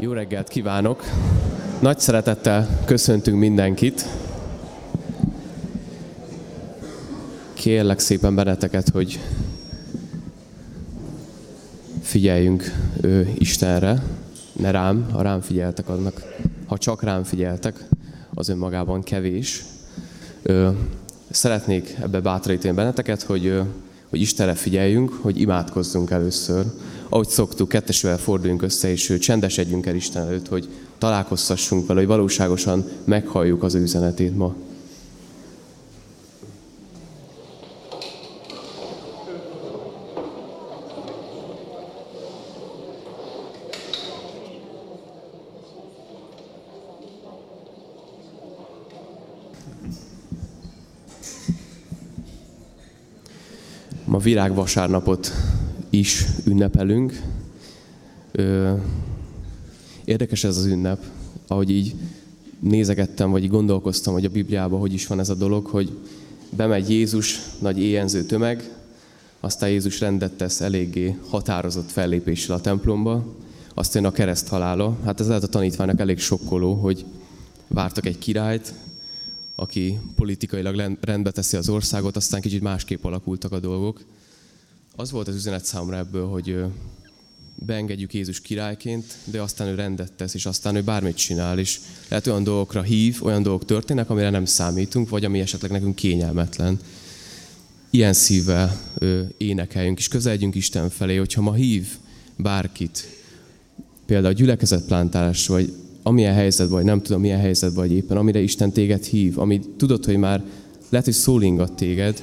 Jó reggelt kívánok! Nagy szeretettel köszöntünk mindenkit. Kérlek szépen benneteket, hogy figyeljünk ő Istenre, ne rám, ha rám figyeltek annak, ha csak rám figyeltek, az önmagában kevés. Szeretnék ebbe bátorítani benneteket, hogy, hogy Istenre figyeljünk, hogy imádkozzunk először, ahogy szoktuk, kettesével forduljunk össze, és csendesedjünk el Isten előtt, hogy találkozhassunk vele, hogy valóságosan meghalljuk az ő üzenetét ma. Virágvasárnapot is ünnepelünk. Érdekes ez az ünnep, ahogy így nézegettem, vagy így gondolkoztam, hogy a Bibliában hogy is van ez a dolog, hogy bemegy Jézus, nagy éjenző tömeg, aztán Jézus rendet tesz eléggé határozott fellépéssel a templomba, aztán a kereszt halála. Hát ez lehet a tanítványnak elég sokkoló, hogy vártak egy királyt, aki politikailag rendbe teszi az országot, aztán kicsit másképp alakultak a dolgok. Az volt az üzenet számomra ebből, hogy beengedjük Jézus királyként, de aztán ő rendet tesz, és aztán ő bármit csinál, és lehet olyan dolgokra hív, olyan dolgok történnek, amire nem számítunk, vagy ami esetleg nekünk kényelmetlen. Ilyen szívvel énekeljünk, és közeledjünk Isten felé, hogyha ma hív bárkit, például gyülekezetplántálás, vagy amilyen helyzet vagy, nem tudom milyen helyzet vagy éppen, amire Isten téged hív, ami tudod, hogy már lehet, hogy szólingat téged,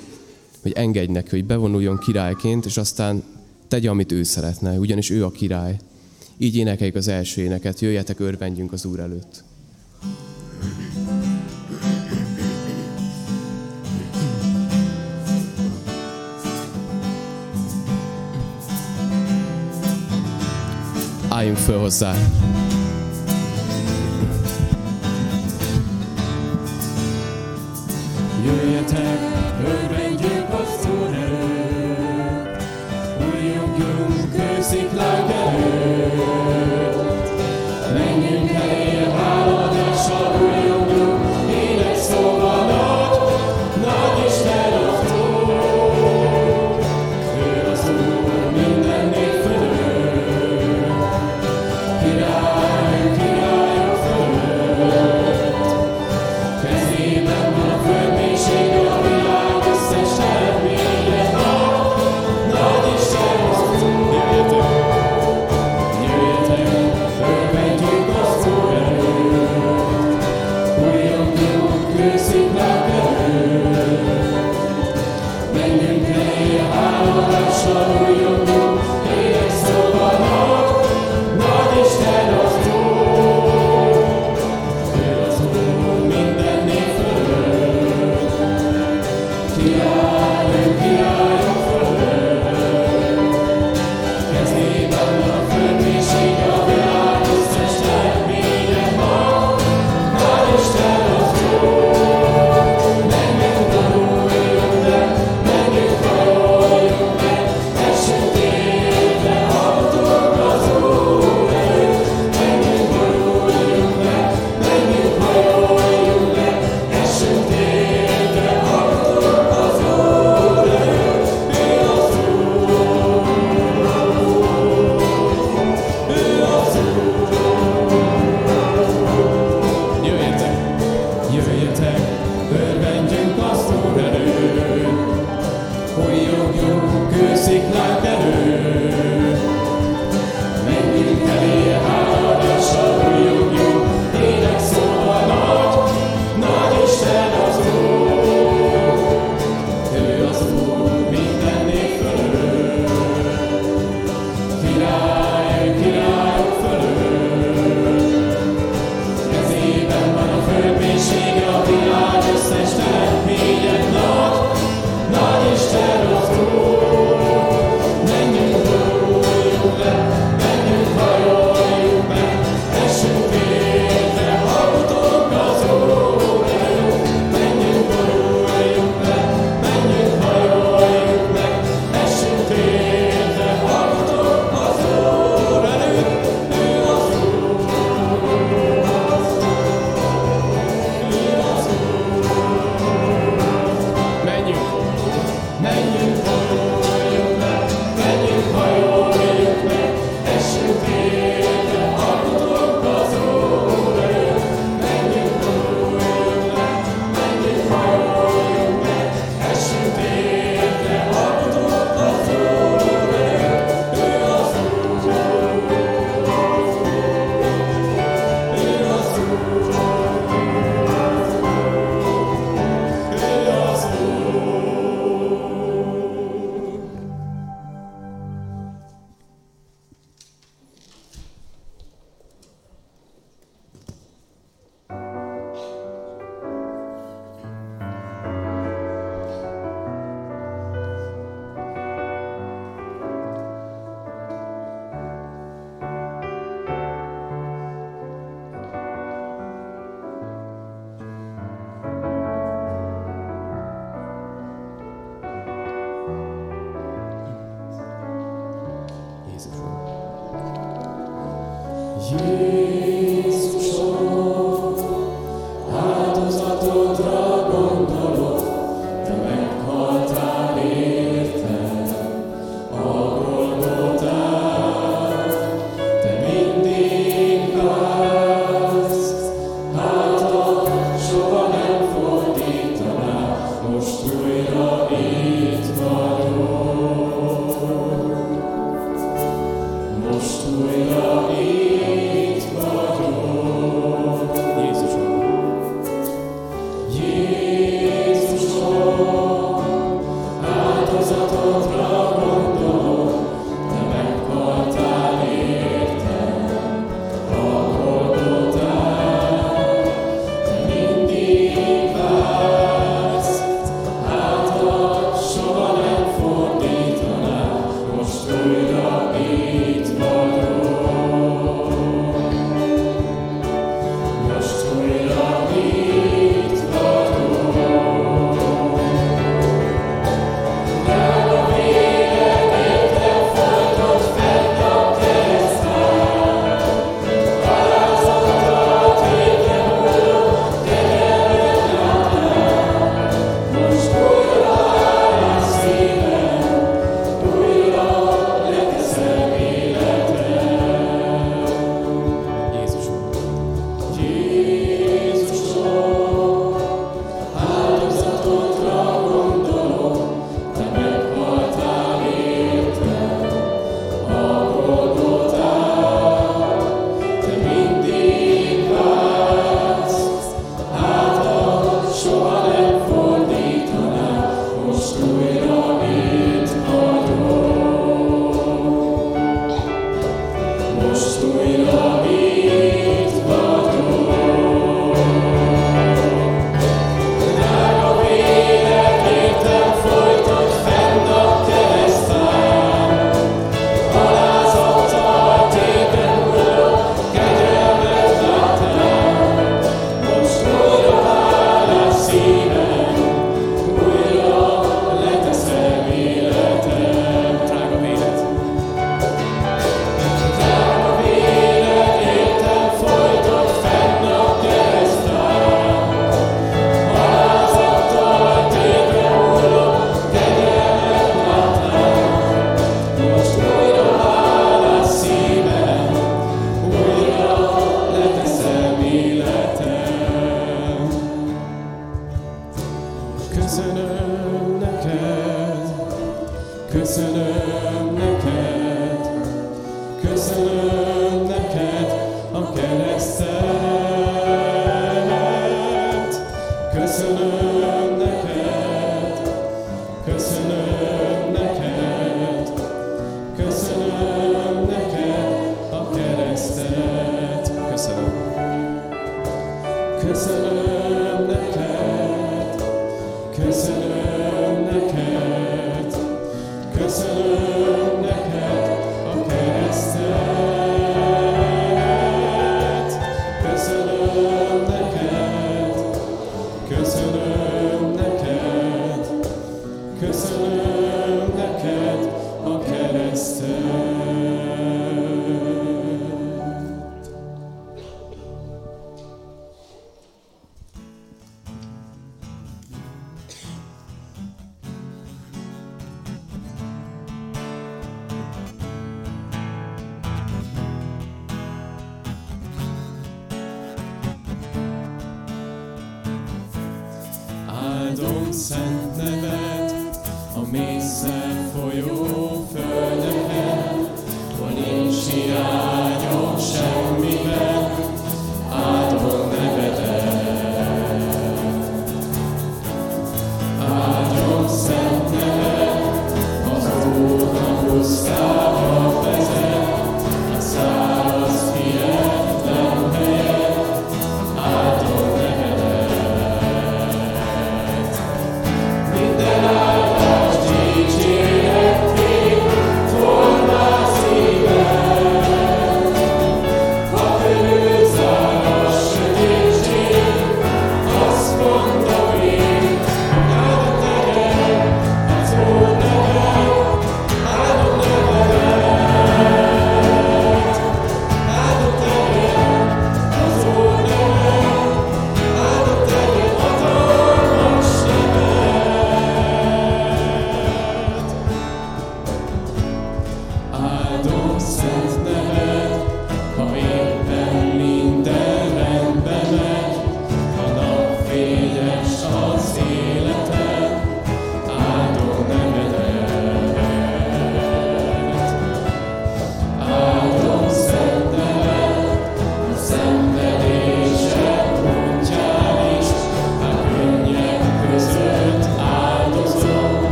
hogy engedj neki, hogy bevonuljon királyként, és aztán tegye, amit ő szeretne, ugyanis ő a király. Így énekeljük az első éneket, jöjjetek, örvendjünk az Úr előtt. Álljunk föl hozzá. Jöjjetek,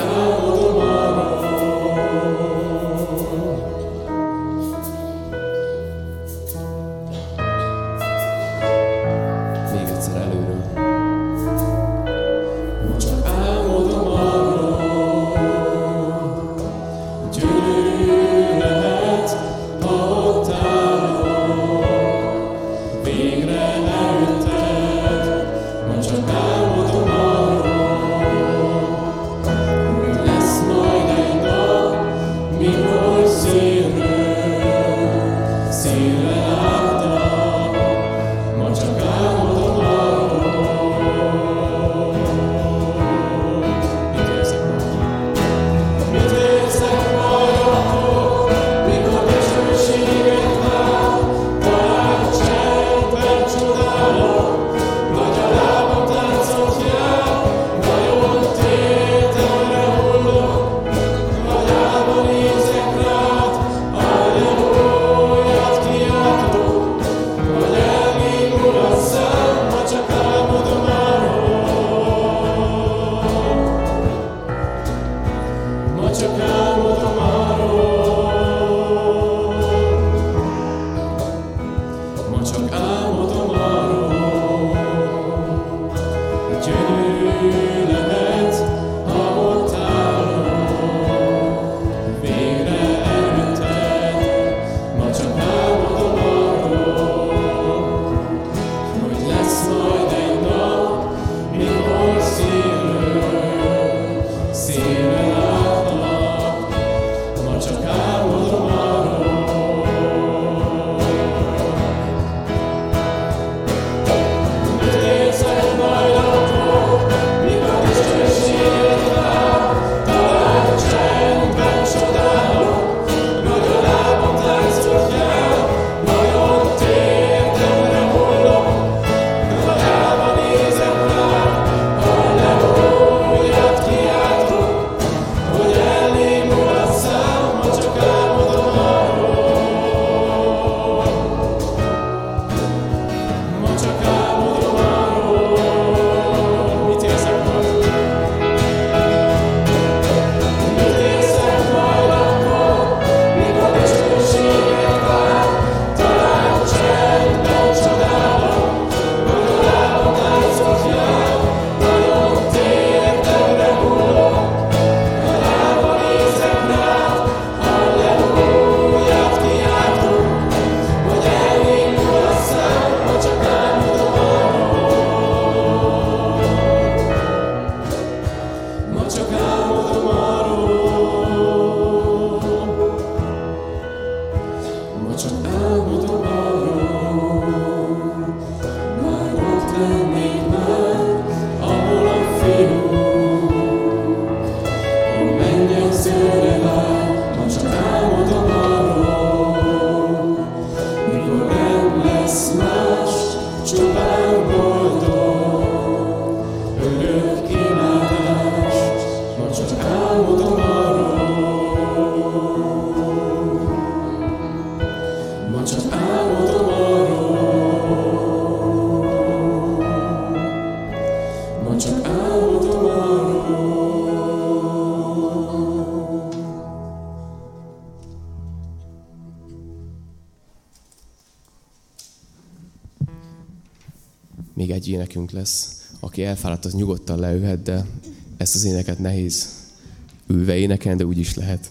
Oh. még egy énekünk lesz. Aki elfáradt, az nyugodtan leülhet, de ezt az éneket nehéz ülve énekelni, de úgy is lehet.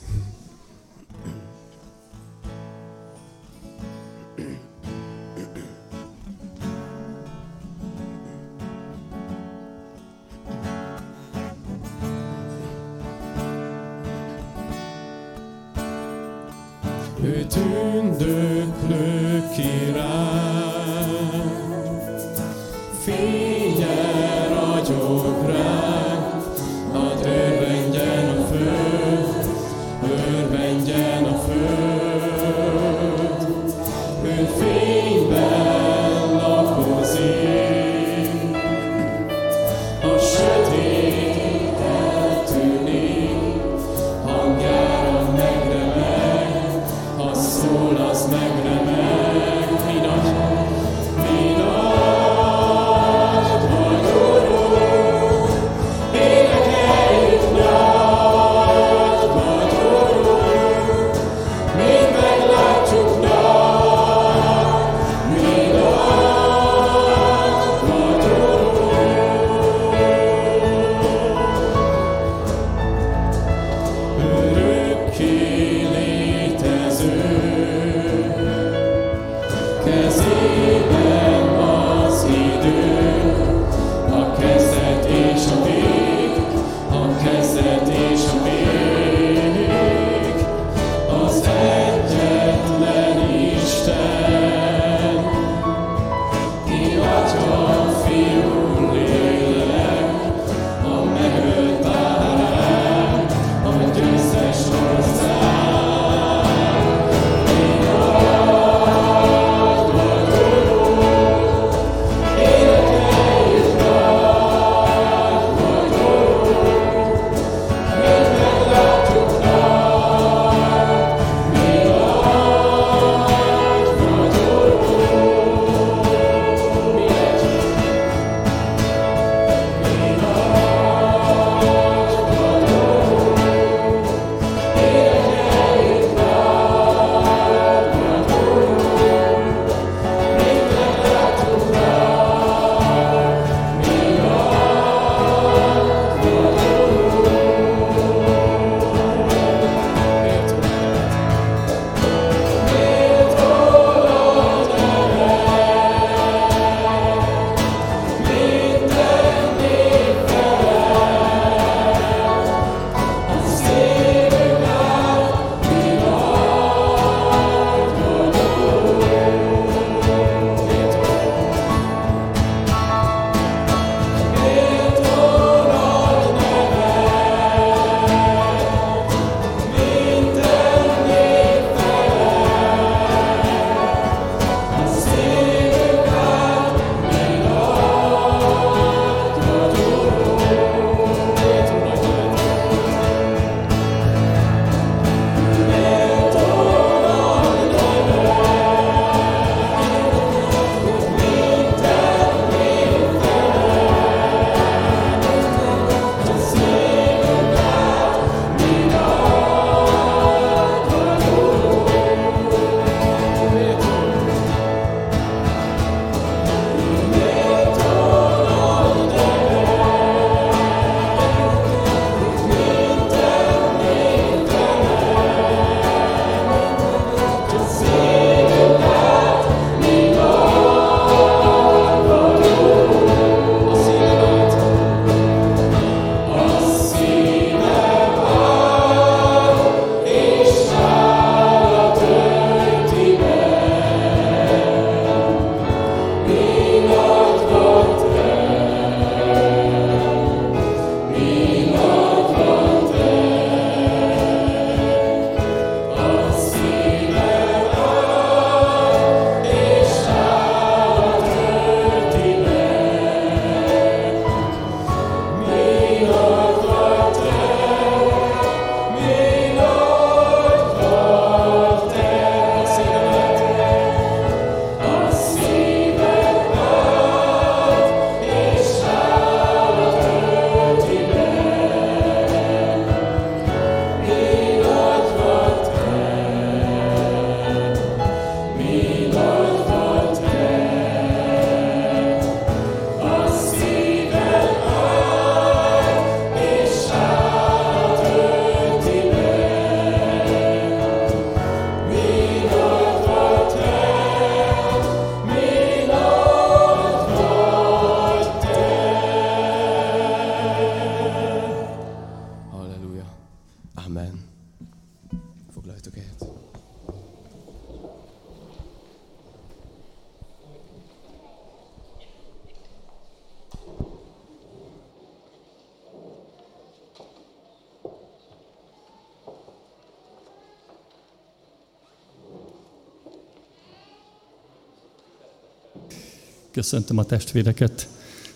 Köszöntöm a testvéreket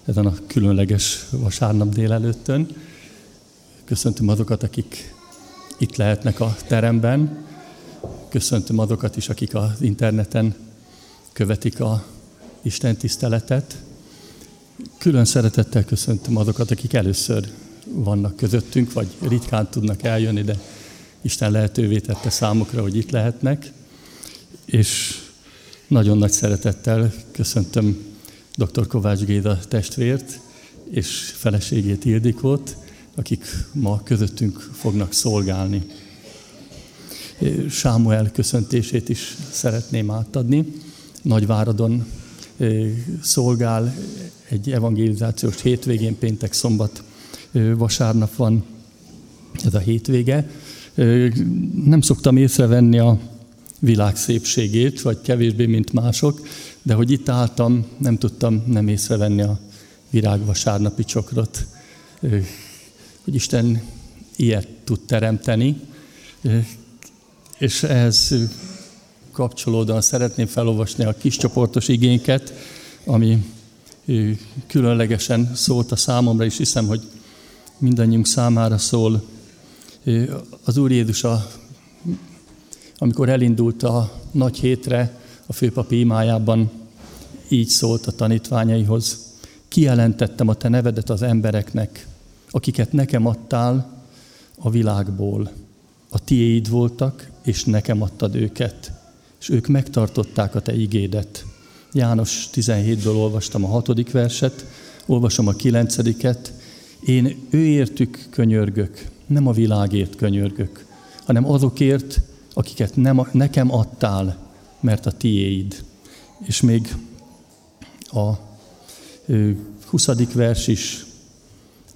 ezen a különleges vasárnap délelőttön. Köszöntöm azokat, akik itt lehetnek a teremben. Köszöntöm azokat is, akik az interneten követik a Isten tiszteletet. Külön szeretettel köszöntöm azokat, akik először vannak közöttünk, vagy ritkán tudnak eljönni, de Isten lehetővé tette számukra, hogy itt lehetnek. És nagyon nagy szeretettel köszöntöm dr. Kovács Géza testvért és feleségét Ildikót, akik ma közöttünk fognak szolgálni. Sámuel köszöntését is szeretném átadni. Nagyváradon szolgál egy evangelizációs hétvégén, péntek, szombat, vasárnap van ez a hétvége. Nem szoktam észrevenni a világ szépségét, vagy kevésbé, mint mások, de hogy itt álltam, nem tudtam nem észrevenni a virágvasárnapi csokrot, hogy Isten ilyet tud teremteni, és ehhez kapcsolódóan szeretném felolvasni a kiscsoportos igényket, ami különlegesen szólt a számomra, és hiszem, hogy mindannyiunk számára szól. Az Úr Jézus, a, amikor elindult a nagy hétre, a főpapi imájában így szólt a tanítványaihoz. Kijelentettem a te nevedet az embereknek, akiket nekem adtál a világból. A tiéd voltak, és nekem adtad őket, és ők megtartották a te igédet. János 17-ből olvastam a hatodik verset, olvasom a kilencediket. Én őértük könyörgök, nem a világért könyörgök, hanem azokért, akiket nem, nekem adtál, mert a tiéd. És még a 20. vers is,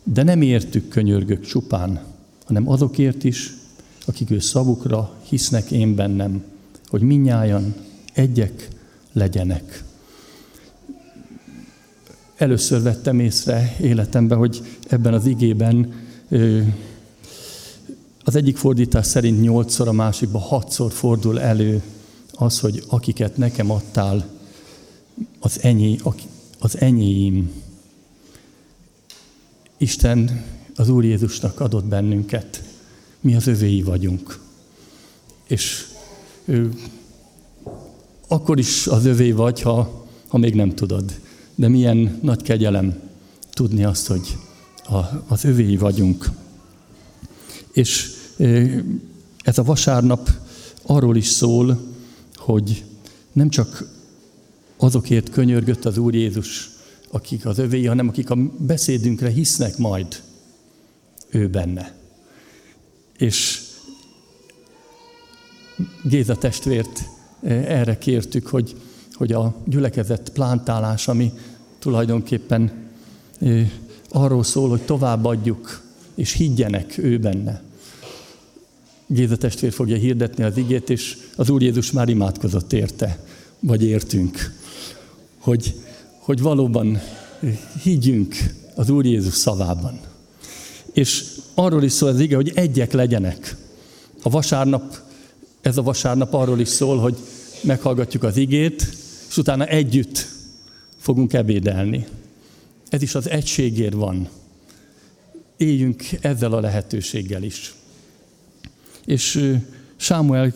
de nem értük könyörgök csupán, hanem azokért is, akik ő szavukra hisznek én bennem, hogy minnyájan egyek legyenek. Először vettem észre életemben, hogy ebben az igében az egyik fordítás szerint nyolcszor, a másikban hatszor fordul elő az, hogy akiket nekem adtál, az, enyé, az enyéim. Isten az Úr Jézusnak adott bennünket. Mi az övéi vagyunk. És ő, akkor is az övé vagy, ha, ha még nem tudod. De milyen nagy kegyelem tudni azt, hogy a, az övéi vagyunk. És ez a vasárnap arról is szól, hogy nem csak azokért könyörgött az Úr Jézus, akik az övéi, hanem akik a beszédünkre hisznek majd ő benne. És Géza testvért erre kértük, hogy, hogy a gyülekezet plántálás, ami tulajdonképpen arról szól, hogy továbbadjuk, és higgyenek ő benne. Géza testvér fogja hirdetni az igét, és az Úr Jézus már imádkozott érte, vagy értünk, hogy, hogy valóban higgyünk az Úr Jézus szavában. És arról is szól az ige, hogy egyek legyenek. A vasárnap, ez a vasárnap arról is szól, hogy meghallgatjuk az igét, és utána együtt fogunk ebédelni. Ez is az egységért van. Éljünk ezzel a lehetőséggel is. És Sámuel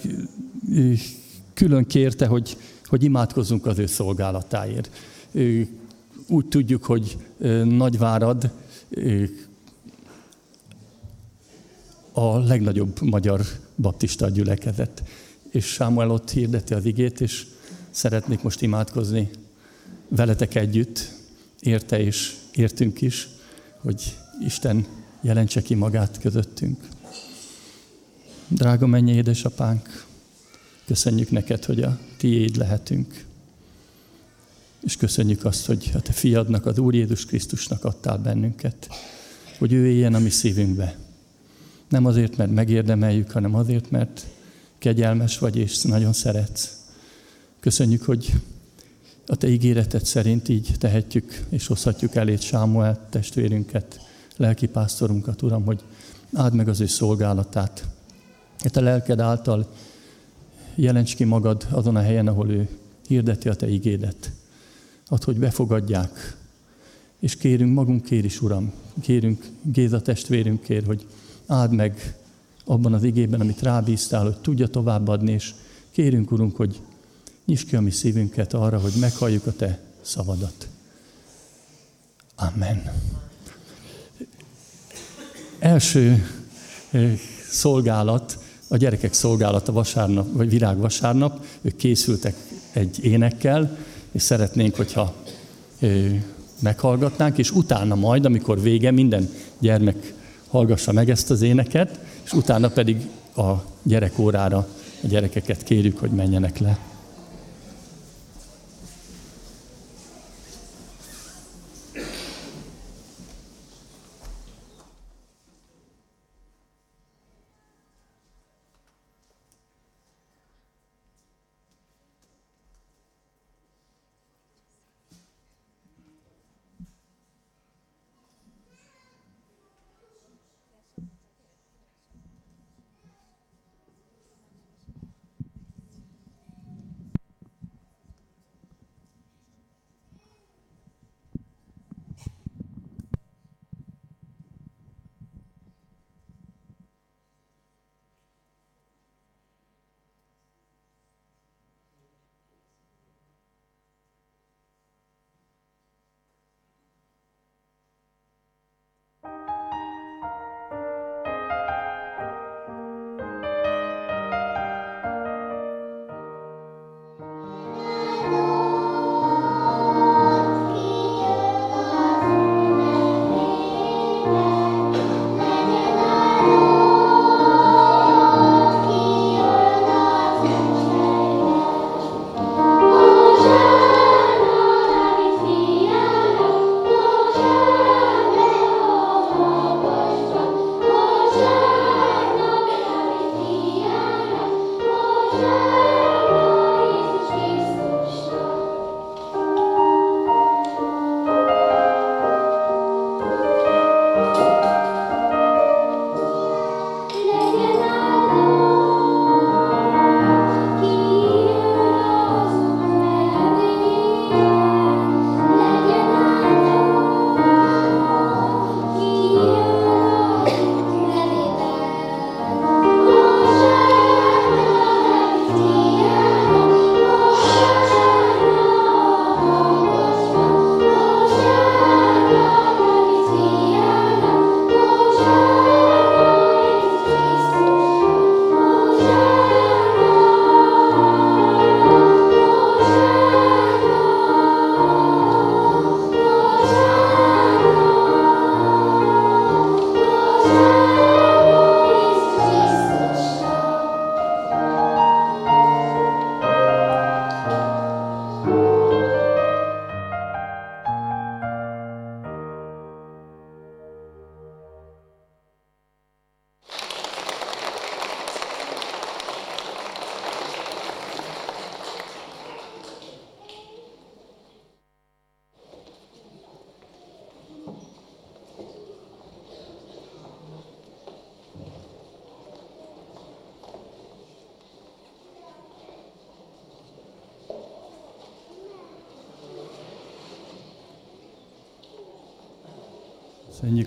külön kérte, hogy, hogy imádkozzunk az ő szolgálatáért. Úgy tudjuk, hogy Nagyvárad a legnagyobb magyar baptista gyülekezet. És Sámuel ott hirdeti az igét, és szeretnék most imádkozni veletek együtt, érte és értünk is, hogy Isten jelentse ki magát közöttünk. Drága mennyi édesapánk, köszönjük neked, hogy a tiéd lehetünk. És köszönjük azt, hogy a te fiadnak, az Úr Jézus Krisztusnak adtál bennünket, hogy ő éljen a mi szívünkbe. Nem azért, mert megérdemeljük, hanem azért, mert kegyelmes vagy és nagyon szeretsz. Köszönjük, hogy a Te ígéreted szerint így tehetjük és hozhatjuk elét Sámuel testvérünket, lelkipásztorunkat, Uram, hogy áld meg az ő szolgálatát, te lelked által jelents ki magad azon a helyen, ahol ő hirdeti a te igédet. Add, hogy befogadják. És kérünk magunkért is, Uram, kérünk Géza testvérünkért, hogy áld meg abban az igében, amit rábíztál, hogy tudja továbbadni, és kérünk, Urunk, hogy nyisd ki a mi szívünket arra, hogy meghalljuk a Te szavadat. Amen. Első szolgálat, a gyerekek szolgálata vasárnap, vagy virágvasárnap, ők készültek egy énekkel, és szeretnénk, hogyha meghallgatnánk, és utána majd, amikor vége, minden gyermek hallgassa meg ezt az éneket, és utána pedig a gyerekórára a gyerekeket kérjük, hogy menjenek le.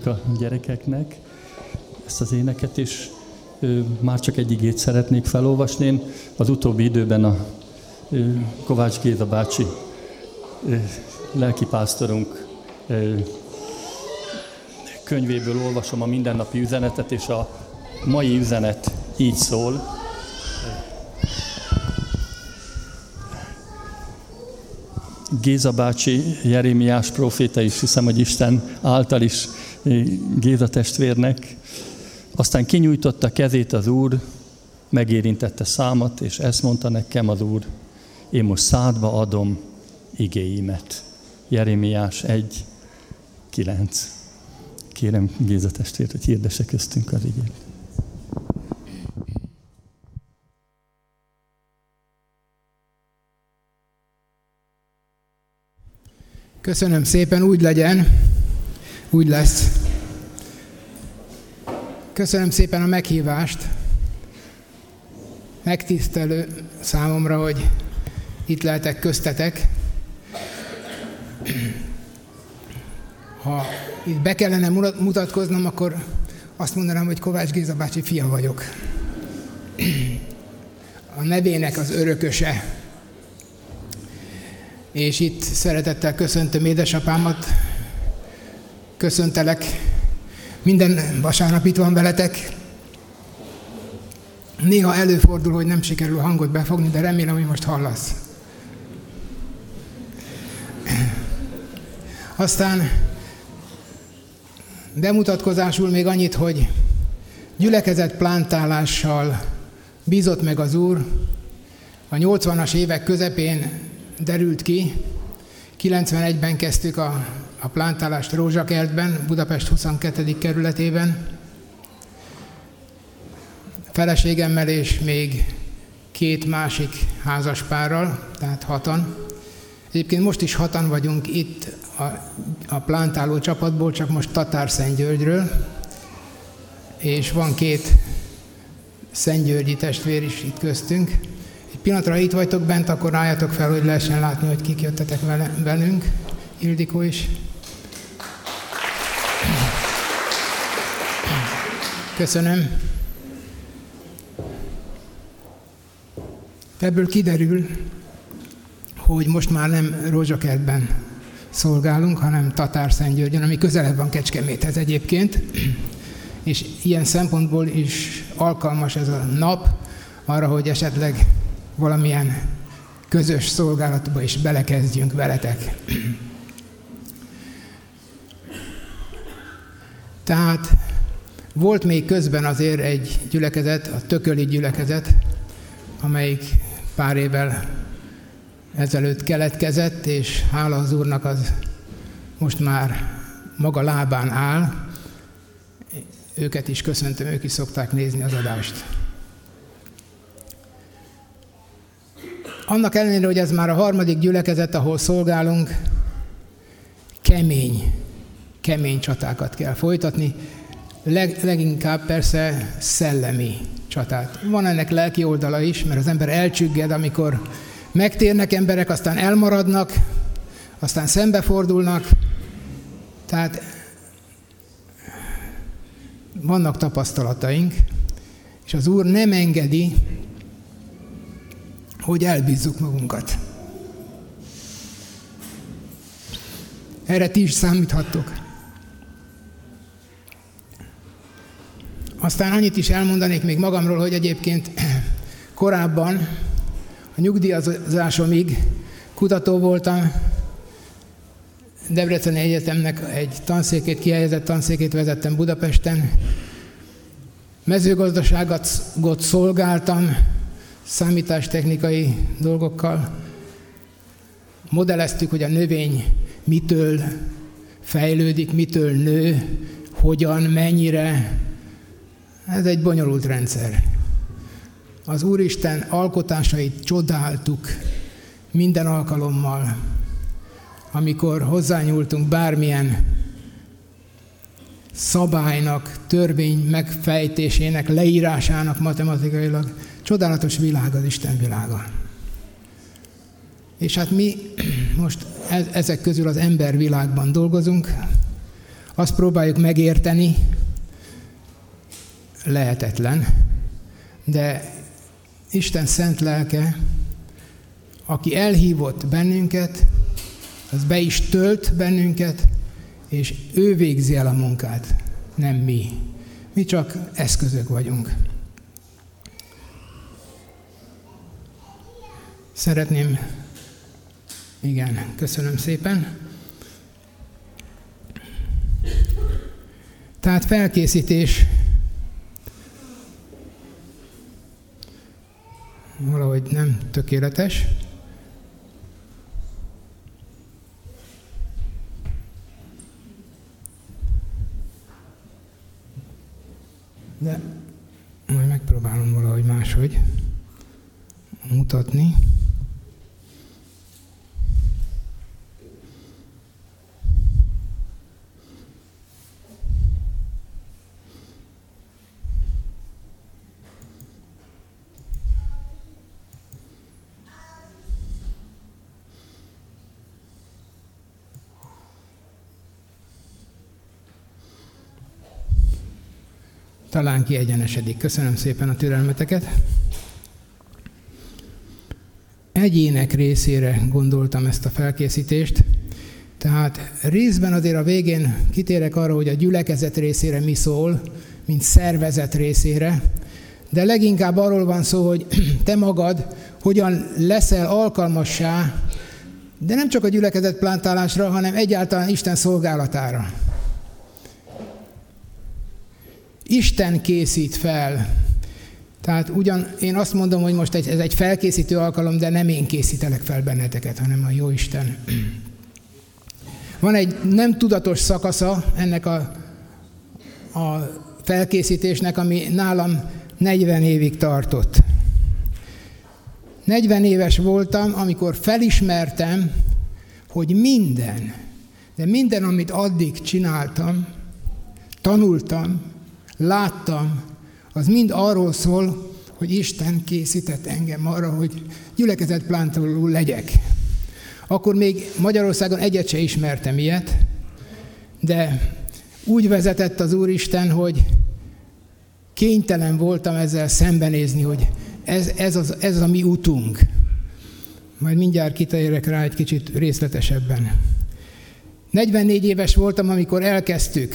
Köszönjük a gyerekeknek ezt az éneket, és már csak egy igét szeretnék felolvasni. Én az utóbbi időben a Kovács Géza bácsi lelkipásztorunk könyvéből olvasom a mindennapi üzenetet, és a mai üzenet így szól. Géza bácsi, Jeremiás proféta is, hiszem, hogy Isten által is Géza testvérnek. Aztán kinyújtotta kezét az Úr, megérintette számat, és ezt mondta nekem az Úr, én most szádba adom igéimet. Jeremiás 1, 9. Kérem Géza testvért, hogy hirdesse köztünk az igét. Köszönöm szépen, úgy legyen, úgy lesz. Köszönöm szépen a meghívást. Megtisztelő számomra, hogy itt lehetek köztetek. ha itt be kellene mutatkoznom, akkor azt mondanám, hogy Kovács Géza bácsi fia vagyok. A nevének az örököse. És itt szeretettel köszöntöm édesapámat, köszöntelek. Minden vasárnap itt van veletek. Néha előfordul, hogy nem sikerül hangot befogni, de remélem, hogy most hallasz. Aztán bemutatkozásul még annyit, hogy gyülekezett plántálással bízott meg az Úr. A 80-as évek közepén derült ki, 91-ben kezdtük a, a plántálást Rózsakertben, Budapest 22. kerületében. Feleségemmel és még két másik házaspárral, tehát hatan. Egyébként most is hatan vagyunk itt a, a plántáló csapatból, csak most Tatár Szentgyörgyről, és van két Szentgyörgyi testvér is itt köztünk. Egy pillanatra, itt vagytok bent, akkor álljatok fel, hogy lehessen látni, hogy kik jöttetek vele, velünk. Ildikó is. Köszönöm. Ebből kiderül, hogy most már nem Rózsakertben szolgálunk, hanem Tatár-Szentgyörgyön, ami közelebb van Kecskeméthez egyébként, és ilyen szempontból is alkalmas ez a nap arra, hogy esetleg valamilyen közös szolgálatba is belekezdjünk veletek. Tehát volt még közben azért egy gyülekezet, a tököli gyülekezet, amelyik pár évvel ezelőtt keletkezett, és hála az Úrnak az most már maga lábán áll. Őket is köszöntöm, ők is szokták nézni az adást. Annak ellenére, hogy ez már a harmadik gyülekezet, ahol szolgálunk, kemény, kemény csatákat kell folytatni, Leg, leginkább persze szellemi csatát. Van ennek lelki oldala is, mert az ember elcsügged, amikor megtérnek emberek, aztán elmaradnak, aztán szembefordulnak. Tehát vannak tapasztalataink, és az Úr nem engedi, hogy elbízzuk magunkat. Erre ti is számíthattok. Aztán annyit is elmondanék még magamról, hogy egyébként korábban a nyugdíjazásomig kutató voltam, Debreceni Egyetemnek egy tanszékét, kihelyezett tanszékét vezettem Budapesten. Mezőgazdaságot szolgáltam, számítástechnikai dolgokkal. Modelleztük, hogy a növény mitől fejlődik, mitől nő, hogyan, mennyire. Ez egy bonyolult rendszer az Úristen alkotásait csodáltuk minden alkalommal, amikor hozzányúltunk bármilyen szabálynak, törvény megfejtésének, leírásának matematikailag. Csodálatos világ az Isten világa. És hát mi most e- ezek közül az ember világban dolgozunk, azt próbáljuk megérteni, lehetetlen, de Isten szent lelke, aki elhívott bennünket, az be is tölt bennünket, és ő végzi el a munkát, nem mi. Mi csak eszközök vagyunk. Szeretném, igen, köszönöm szépen. Tehát felkészítés valahogy nem tökéletes. De majd megpróbálom valahogy máshogy mutatni. Talán kiegyenesedik. Köszönöm szépen a türelmeteket. Egyének részére gondoltam ezt a felkészítést, tehát részben azért a végén kitérek arra, hogy a gyülekezet részére mi szól, mint szervezet részére, de leginkább arról van szó, hogy te magad hogyan leszel alkalmassá, de nem csak a gyülekezet plántálásra, hanem egyáltalán Isten szolgálatára. Isten készít fel. Tehát ugyan én azt mondom, hogy most ez egy felkészítő alkalom, de nem én készítelek fel benneteket, hanem a jó Isten. Van egy nem tudatos szakasza ennek a, a felkészítésnek, ami nálam 40 évig tartott. 40 éves voltam, amikor felismertem, hogy minden, de minden, amit addig csináltam, tanultam, láttam, az mind arról szól, hogy Isten készített engem arra, hogy gyülekezet plántoló legyek. Akkor még Magyarországon egyet se ismertem ilyet, de úgy vezetett az Úristen, hogy kénytelen voltam ezzel szembenézni, hogy ez, ez, az, ez a mi utunk. Majd mindjárt kitérek rá egy kicsit részletesebben. 44 éves voltam, amikor elkezdtük.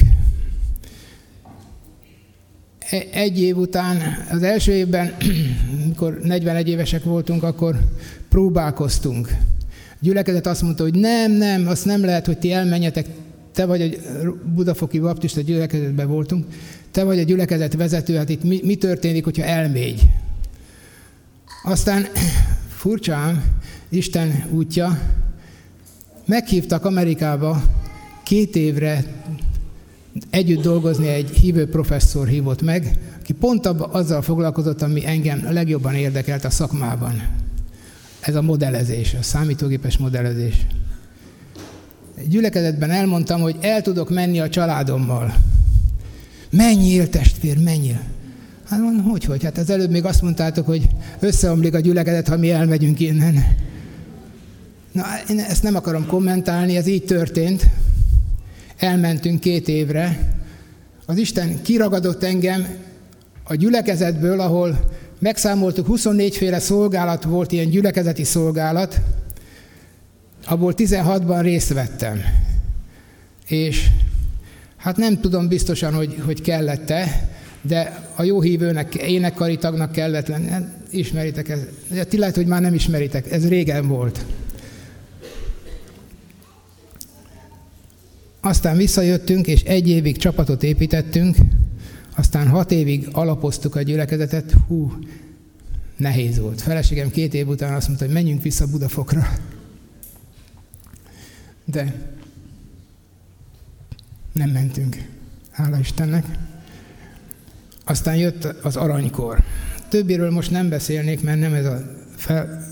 Egy év után, az első évben, amikor 41 évesek voltunk, akkor próbálkoztunk. A gyülekezet azt mondta, hogy nem, nem, azt nem lehet, hogy ti elmenjetek, te vagy a Budafoki Baptista gyülekezetben voltunk, te vagy a gyülekezet vezető, hát itt mi, mi történik, hogyha elmégy? Aztán furcsán, Isten útja, meghívtak Amerikába két évre együtt dolgozni egy hívő professzor hívott meg, aki pont abba, azzal foglalkozott, ami engem legjobban érdekelt a szakmában. Ez a modellezés, a számítógépes modellezés. Gyülekezetben elmondtam, hogy el tudok menni a családommal. Menjél, testvér, menjél. Hát mondom, hogy, hogy? Hát az előbb még azt mondtátok, hogy összeomlik a gyülekezet, ha mi elmegyünk innen. Na, én ezt nem akarom kommentálni, ez így történt. Elmentünk két évre. Az Isten kiragadott engem a gyülekezetből, ahol megszámoltuk, 24 féle szolgálat volt, ilyen gyülekezeti szolgálat, abból 16-ban részt vettem. És hát nem tudom biztosan, hogy, hogy kellett-e, de a jó hívőnek, énekkari tagnak kellett lenni. Hát ismeritek ez. De ti lehet, hogy már nem ismeritek, ez régen volt. Aztán visszajöttünk, és egy évig csapatot építettünk, aztán hat évig alapoztuk a gyülekezetet. Hú, nehéz volt. Feleségem két év után azt mondta, hogy menjünk vissza Budafokra. De nem mentünk. Hála Istennek. Aztán jött az aranykor. Többiről most nem beszélnék, mert nem ez a fel,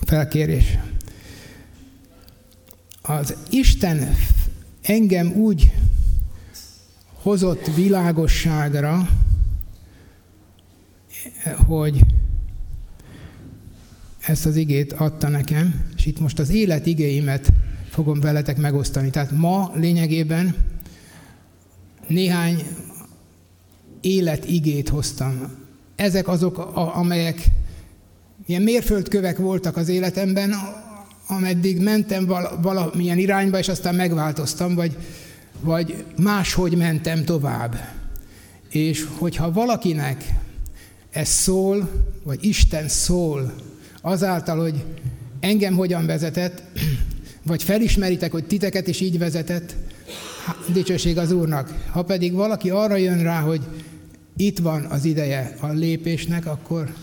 felkérés. Az Isten engem úgy hozott világosságra, hogy ezt az igét adta nekem, és itt most az élet igéimet fogom veletek megosztani. Tehát ma lényegében néhány életigét hoztam. Ezek azok, amelyek ilyen mérföldkövek voltak az életemben, ameddig mentem valamilyen irányba, és aztán megváltoztam, vagy, vagy máshogy mentem tovább. És hogyha valakinek ez szól, vagy Isten szól, azáltal, hogy engem hogyan vezetett, vagy felismeritek, hogy titeket is így vezetett, dicsőség az Úrnak. Ha pedig valaki arra jön rá, hogy itt van az ideje a lépésnek, akkor,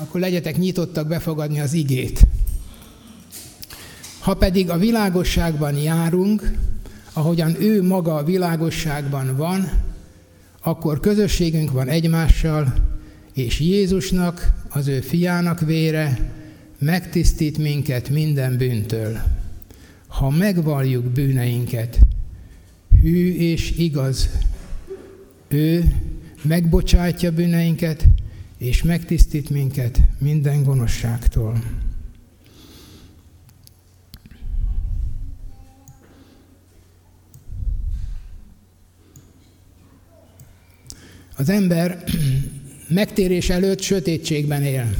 akkor legyetek nyitottak befogadni az igét. Ha pedig a világosságban járunk, ahogyan ő maga a világosságban van, akkor közösségünk van egymással, és Jézusnak, az ő fiának vére megtisztít minket minden bűntől. Ha megvalljuk bűneinket, hű és igaz, ő megbocsátja bűneinket, és megtisztít minket minden gonoszságtól. Az ember megtérés előtt sötétségben él.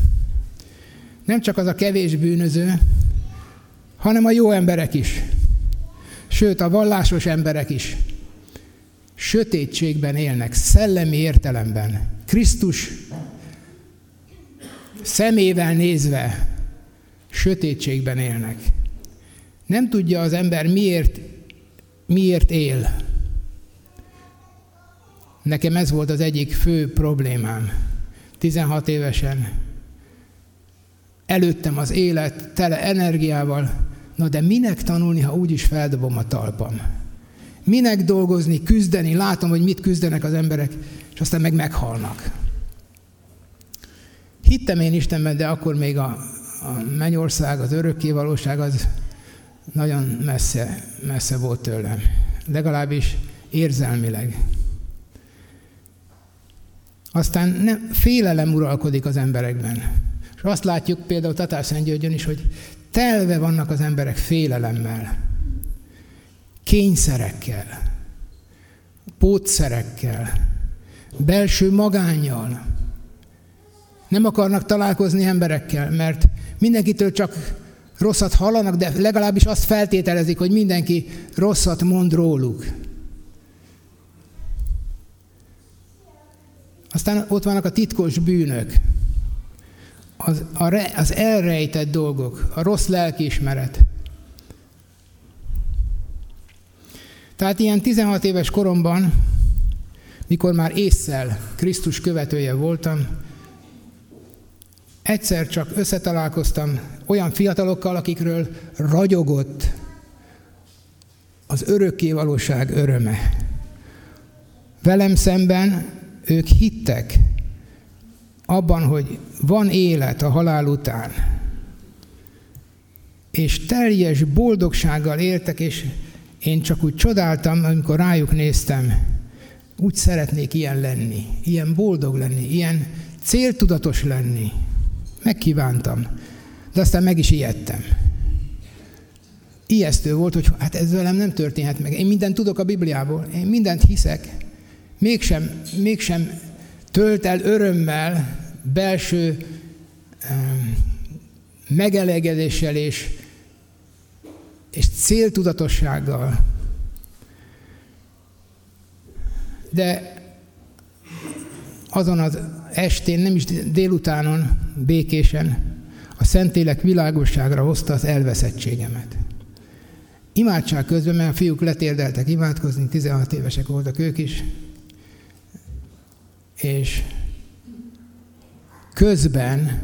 Nem csak az a kevés bűnöző, hanem a jó emberek is. Sőt, a vallásos emberek is sötétségben élnek, szellemi értelemben. Krisztus szemével nézve sötétségben élnek. Nem tudja az ember miért, miért él. Nekem ez volt az egyik fő problémám. 16 évesen előttem az élet tele energiával, na de minek tanulni, ha úgyis feldobom a talpam? Minek dolgozni, küzdeni, látom, hogy mit küzdenek az emberek, és aztán meg meghalnak. Hittem én Istenben, de akkor még a, a mennyország, az örökké valóság az nagyon messze, messze volt tőlem. Legalábbis érzelmileg. Aztán nem, félelem uralkodik az emberekben. És azt látjuk például Tatárszentgyörgyön is, hogy telve vannak az emberek félelemmel, kényszerekkel, pótszerekkel, belső magányjal. Nem akarnak találkozni emberekkel, mert mindenkitől csak rosszat hallanak, de legalábbis azt feltételezik, hogy mindenki rosszat mond róluk. Aztán ott vannak a titkos bűnök, az, a re, az elrejtett dolgok, a rossz lelkiismeret. Tehát ilyen 16 éves koromban, mikor már észszel Krisztus követője voltam, egyszer csak összetalálkoztam olyan fiatalokkal, akikről ragyogott az örökké valóság öröme. Velem szemben ők hittek abban, hogy van élet a halál után. És teljes boldogsággal éltek, és én csak úgy csodáltam, amikor rájuk néztem, úgy szeretnék ilyen lenni, ilyen boldog lenni, ilyen céltudatos lenni. Megkívántam, de aztán meg is ijedtem. Ijesztő volt, hogy hát ez velem nem történhet meg. Én mindent tudok a Bibliából, én mindent hiszek, mégsem, mégsem tölt el örömmel, belső megelégedéssel és, és céltudatossággal. De azon az estén, nem is délutánon, békésen, a Szentélek világosságra hozta az elveszettségemet. Imádság közben, mert a fiúk letérdeltek imádkozni, 16 évesek voltak ők is, és közben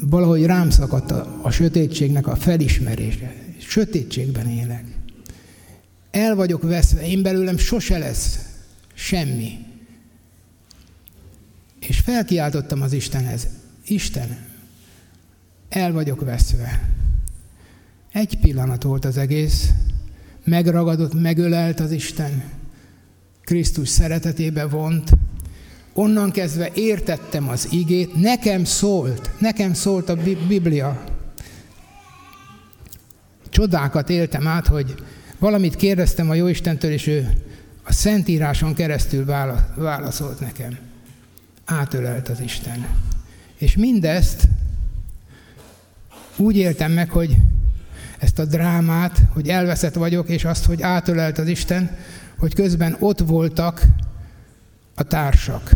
valahogy rám szakadt a, a sötétségnek a felismerése. Sötétségben élek. El vagyok veszve, én belőlem sose lesz semmi. És felkiáltottam az Istenhez. Isten, el vagyok veszve. Egy pillanat volt az egész, megragadott, megölelt az Isten, Krisztus szeretetébe vont, onnan kezdve értettem az igét, nekem szólt, nekem szólt a Biblia. Csodákat éltem át, hogy valamit kérdeztem a Jóistentől, és ő a Szentíráson keresztül válaszolt nekem. Átölelt az Isten. És mindezt úgy éltem meg, hogy ezt a drámát, hogy elveszett vagyok, és azt, hogy átölelt az Isten, hogy közben ott voltak a társak.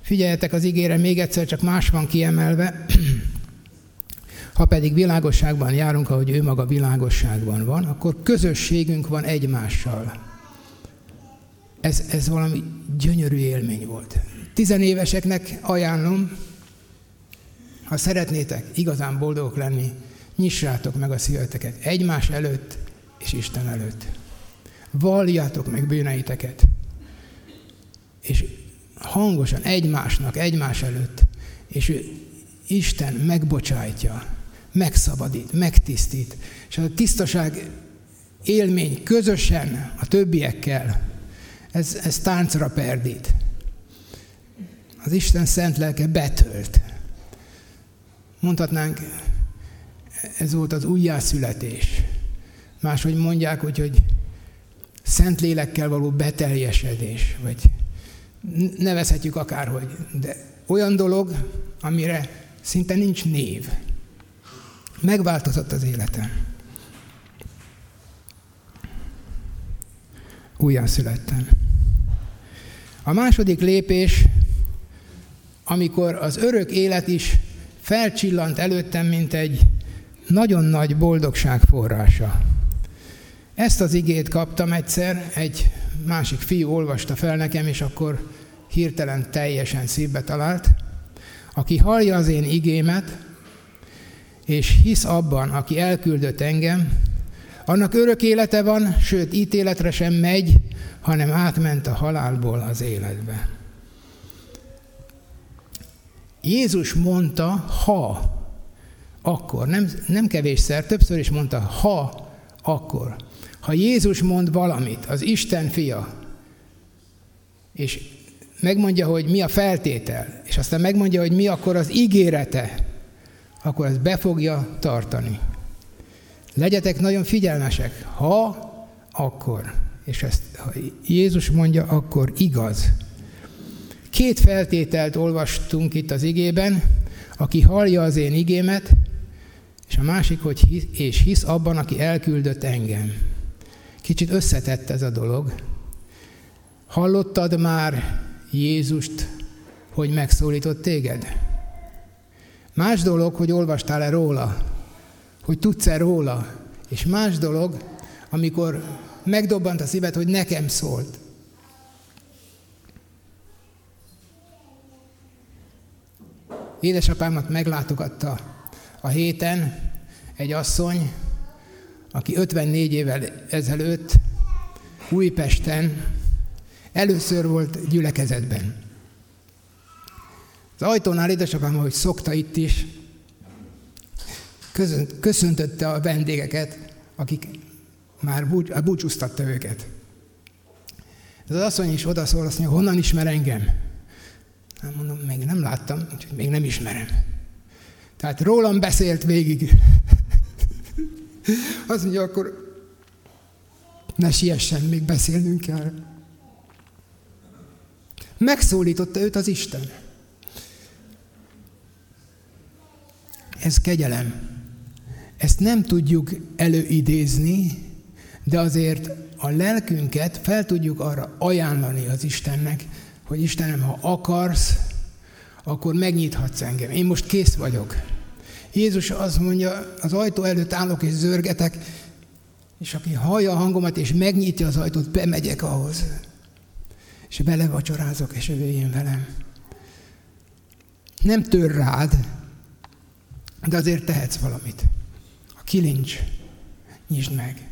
Figyeljetek az ígére, még egyszer csak más van kiemelve. Ha pedig világosságban járunk, ahogy ő maga világosságban van, akkor közösségünk van egymással. Ez, ez valami gyönyörű élmény volt. Tizenéveseknek ajánlom, ha szeretnétek igazán boldogok lenni, nyissátok meg a szíveteket egymás előtt és Isten előtt. Valljátok meg bűneiteket. És hangosan egymásnak, egymás előtt. És Isten megbocsájtja, megszabadít, megtisztít. És a tisztaság élmény közösen a többiekkel, ez, ez táncra perdít. Az Isten szent lelke betölt. Mondhatnánk, ez volt az újjászületés. Máshogy mondják, hogy, hogy Szentlélekkel való beteljesedés, vagy nevezhetjük akárhogy, de olyan dolog, amire szinte nincs név. Megváltozott az életem. Újján születtem. A második lépés, amikor az örök élet is felcsillant előttem, mint egy nagyon nagy boldogság forrása. Ezt az igét kaptam egyszer, egy másik fiú olvasta fel nekem, és akkor hirtelen teljesen szívbe talált. Aki hallja az én igémet, és hisz abban, aki elküldött engem, annak örök élete van, sőt ítéletre sem megy, hanem átment a halálból az életbe. Jézus mondta, ha, akkor, nem, nem kevésszer, többször is mondta, ha, akkor. Ha Jézus mond valamit, az Isten fia, és megmondja, hogy mi a feltétel, és aztán megmondja, hogy mi akkor az ígérete, akkor ezt be fogja tartani. Legyetek nagyon figyelmesek, ha, akkor. És ezt, ha Jézus mondja, akkor igaz. Két feltételt olvastunk itt az igében, aki hallja az én igémet, és a másik, hogy hisz, és hisz abban, aki elküldött engem. Kicsit összetett ez a dolog. Hallottad már Jézust, hogy megszólított téged? Más dolog, hogy olvastál-e róla, hogy tudsz-e róla, és más dolog, amikor megdobbant a szíved, hogy nekem szólt. Édesapámat meglátogatta a héten egy asszony, aki 54 évvel ezelőtt Újpesten először volt gyülekezetben. Az ajtónál édesapám, ahogy szokta itt is, köszöntötte a vendégeket, akik már búcsúztatta őket. Ez az asszony is odaszól, azt mondja, honnan ismer engem? Nem mondom, még nem láttam, úgyhogy még nem ismerem. Tehát rólam beszélt végig. Azt mondja, akkor ne siessen, még beszélnünk kell. Megszólította őt az Isten. Ez kegyelem. Ezt nem tudjuk előidézni, de azért a lelkünket fel tudjuk arra ajánlani az Istennek, hogy Istenem, ha akarsz, akkor megnyithatsz engem. Én most kész vagyok. Jézus azt mondja, az ajtó előtt állok és zörgetek, és aki hallja a hangomat és megnyitja az ajtót, bemegyek ahhoz. És belevacsorázok, és ő jöjjön velem. Nem tör rád, de azért tehetsz valamit. A kilincs, nyisd meg.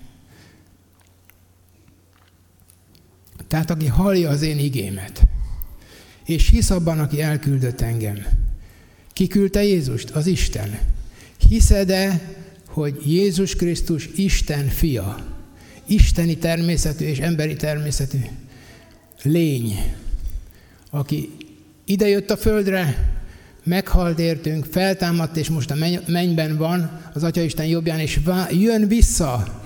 Tehát aki hallja az én igémet, és hisz abban, aki elküldött engem. Ki küldte Jézust? Az Isten. Hiszed-e, hogy Jézus Krisztus Isten fia, isteni természetű és emberi természetű lény, aki idejött a földre, meghalt értünk, feltámadt, és most a mennyben van, az Atya Isten jobbján, és jön vissza,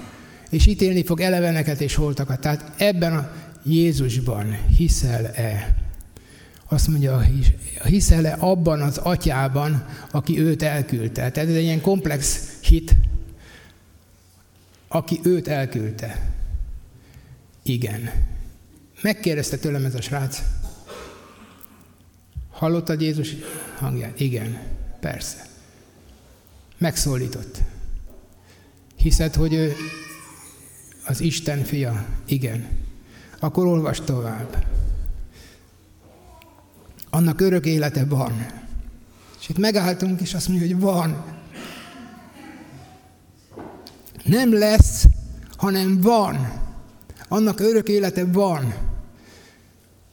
és ítélni fog eleveneket és holtakat. Tehát ebben a Jézusban hiszel-e? Azt mondja, hiszel-e abban az atyában, aki őt elküldte? Tehát ez egy ilyen komplex hit, aki őt elküldte. Igen. Megkérdezte tőlem ez a srác. Hallottad Jézus hangját? Igen, persze. Megszólított. Hiszed, hogy ő az Isten fia? Igen. Akkor olvas tovább. Annak örök élete van. És itt megálltunk, és azt mondja, hogy van. Nem lesz, hanem van. Annak örök élete van.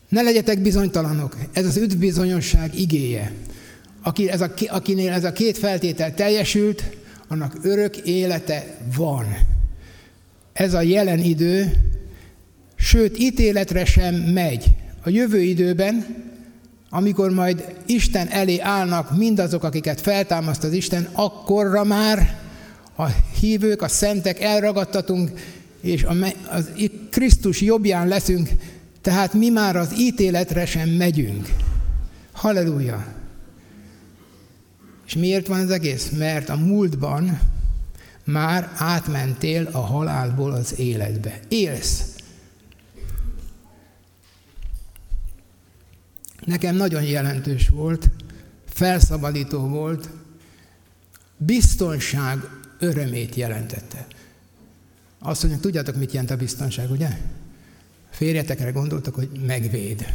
Ne legyetek bizonytalanok. Ez az üdvbizonyosság igéje. Aki ez a, akinél ez a két feltétel teljesült, annak örök élete van. Ez a jelen idő, sőt ítéletre sem megy. A jövő időben, amikor majd Isten elé állnak mindazok, akiket feltámaszt az Isten, akkorra már a hívők, a szentek elragadtatunk, és a, az Krisztus jobbján leszünk, tehát mi már az ítéletre sem megyünk. Halleluja! És miért van ez egész? Mert a múltban már átmentél a halálból az életbe. Élsz. Nekem nagyon jelentős volt, felszabadító volt, biztonság örömét jelentette. Azt mondja, tudjátok, mit jelent a biztonság, ugye? Férjetekre gondoltak, hogy megvéd,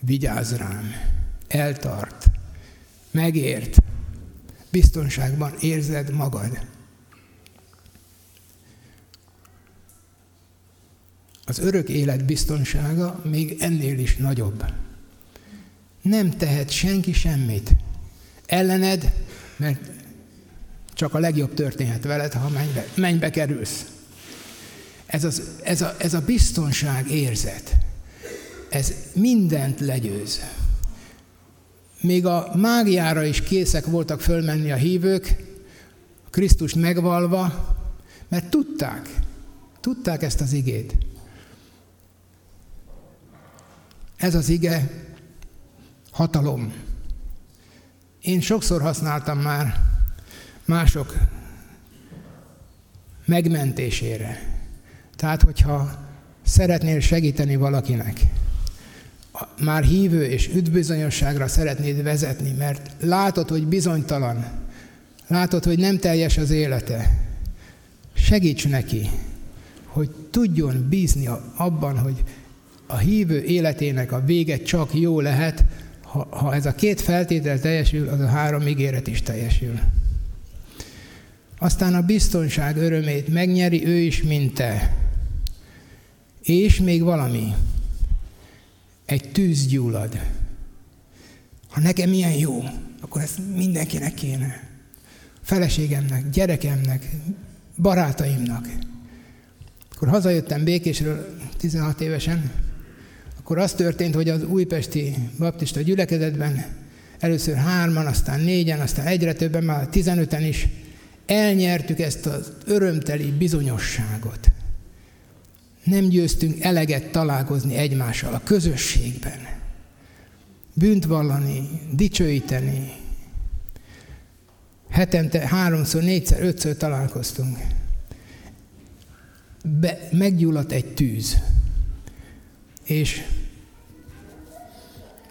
vigyáz rám, eltart, megért, biztonságban érzed magad. Az örök élet biztonsága még ennél is nagyobb. Nem tehet senki semmit. Ellened, mert csak a legjobb történhet veled, ha mennybe, mennybe kerülsz. Ez, az, ez, a, ez a biztonság érzet, ez mindent legyőz. Még a mágiára is készek voltak fölmenni a hívők, Krisztust megvalva, mert tudták, tudták ezt az igét. Ez az ige hatalom. Én sokszor használtam már mások megmentésére. Tehát, hogyha szeretnél segíteni valakinek, már hívő és üdvbizonyosságra szeretnéd vezetni, mert látod, hogy bizonytalan, látod, hogy nem teljes az élete, segíts neki, hogy tudjon bízni abban, hogy a hívő életének a vége csak jó lehet, ha, ha ez a két feltétel teljesül, az a három ígéret is teljesül. Aztán a biztonság örömét megnyeri ő is, mint te. És még valami. Egy tűz gyullad. Ha nekem ilyen jó, akkor ezt mindenkinek kéne. Feleségemnek, gyerekemnek, barátaimnak. Akkor hazajöttem Békésről 16 évesen, akkor az történt, hogy az újpesti baptista gyülekezetben először hárman, aztán négyen, aztán egyre többen, már tizenöten is elnyertük ezt az örömteli bizonyosságot. Nem győztünk eleget találkozni egymással a közösségben. Bűnt vallani, dicsőíteni. Hetente háromszor, négyszer, ötször találkoztunk. Be, meggyulladt egy tűz. És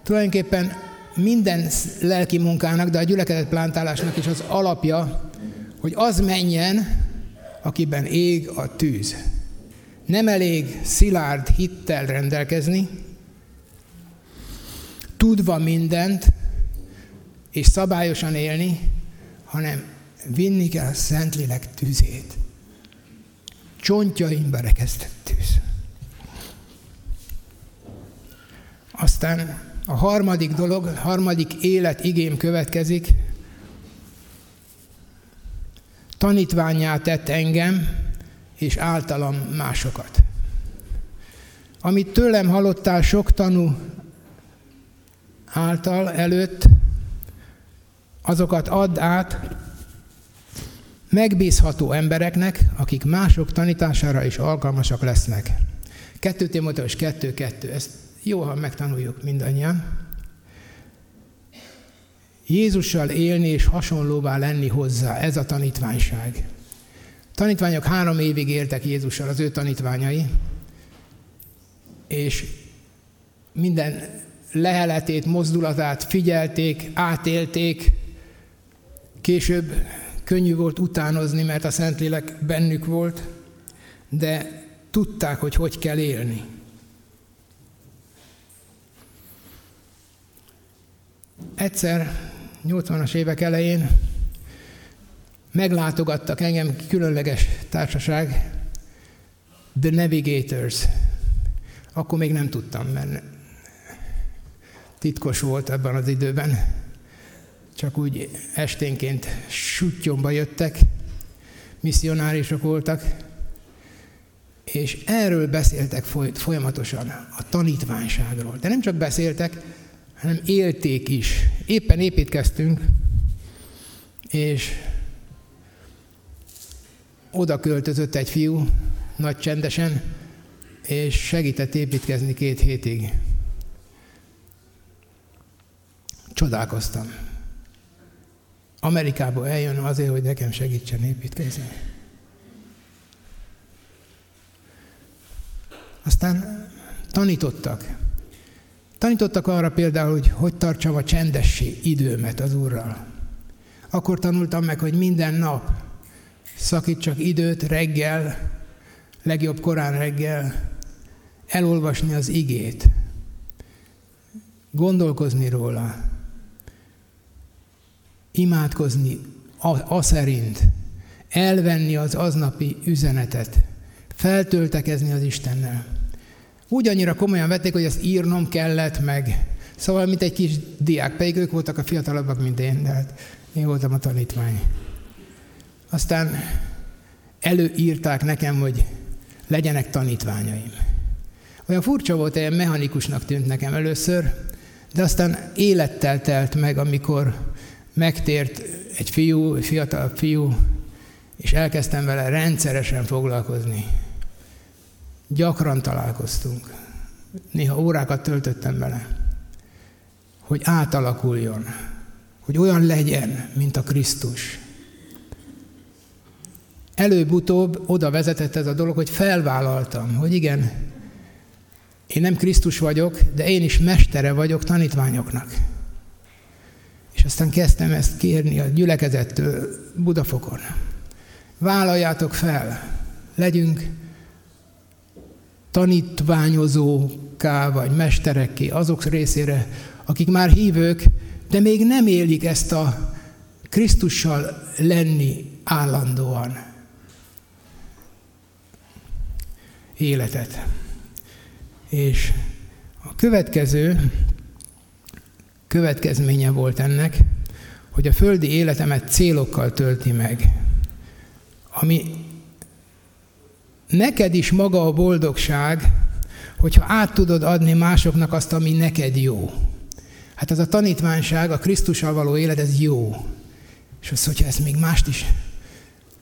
tulajdonképpen minden lelki munkának, de a gyülekezet plántálásnak is az alapja, hogy az menjen, akiben ég a tűz. Nem elég szilárd hittel rendelkezni, tudva mindent, és szabályosan élni, hanem vinni kell a Szentlélek tűzét. Csontjaimba rekesztett tűz. Aztán a harmadik dolog, a harmadik élet igém következik. Tanítványá tett engem, és általam másokat. Amit tőlem hallottál sok tanú által előtt, azokat add át megbízható embereknek, akik mások tanítására is alkalmasak lesznek. 2 Timóteus 2.2, ezt jó, ha megtanuljuk mindannyian. Jézussal élni és hasonlóvá lenni hozzá, ez a tanítványság. Tanítványok három évig éltek Jézussal, az ő tanítványai, és minden leheletét, mozdulatát figyelték, átélték, később könnyű volt utánozni, mert a Szentlélek bennük volt, de tudták, hogy hogy kell élni. Egyszer, 80-as évek elején meglátogattak engem különleges társaság, The Navigators. Akkor még nem tudtam, mert titkos volt ebben az időben. Csak úgy esténként sutyomba jöttek, misszionárisok voltak, és erről beszéltek folyamatosan, a tanítványságról. De nem csak beszéltek, hanem élték is. Éppen építkeztünk, és oda költözött egy fiú, nagy csendesen, és segített építkezni két hétig. Csodálkoztam. Amerikába eljön azért, hogy nekem segítsen építkezni. Aztán tanítottak. Tanítottak arra például, hogy hogy tartsam a csendessé időmet az Úrral. Akkor tanultam meg, hogy minden nap szakítsak időt reggel, legjobb korán reggel, elolvasni az igét, gondolkozni róla, imádkozni a, a szerint, elvenni az aznapi üzenetet, feltöltekezni az Istennel. Úgy annyira komolyan vették, hogy ezt írnom kellett meg. Szóval, mint egy kis diák, pedig ők voltak a fiatalabbak, mint én, de hát én voltam a tanítvány. Aztán előírták nekem, hogy legyenek tanítványaim. Olyan furcsa volt, olyan mechanikusnak tűnt nekem először, de aztán élettel telt meg, amikor megtért egy fiú, fiatal fiú, és elkezdtem vele rendszeresen foglalkozni. Gyakran találkoztunk. Néha órákat töltöttem vele, hogy átalakuljon, hogy olyan legyen, mint a Krisztus. Előbb-utóbb oda vezetett ez a dolog, hogy felvállaltam, hogy igen, én nem Krisztus vagyok, de én is mestere vagyok tanítványoknak. És aztán kezdtem ezt kérni a gyülekezettől Budafokon. Vállaljátok fel, legyünk tanítványozóká vagy mesterekké azok részére, akik már hívők, de még nem élik ezt a Krisztussal lenni állandóan életet. És a következő következménye volt ennek, hogy a földi életemet célokkal tölti meg, ami neked is maga a boldogság, hogyha át tudod adni másoknak azt, ami neked jó. Hát az a tanítványság, a Krisztussal való élet, ez jó. És az, hogyha ezt még mást is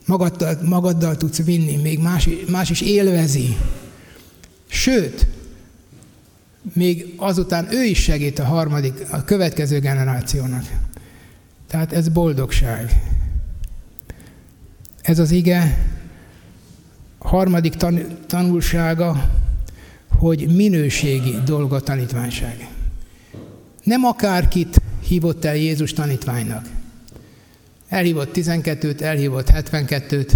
magaddal, magaddal tudsz vinni, még más, más is élvezi. Sőt, még azután ő is segít a harmadik, a következő generációnak. Tehát ez boldogság. Ez az ige harmadik tan- tanulsága, hogy minőségi dolga a tanítványság. Nem akárkit hívott el Jézus tanítványnak. Elhívott 12-t, elhívott 72-t,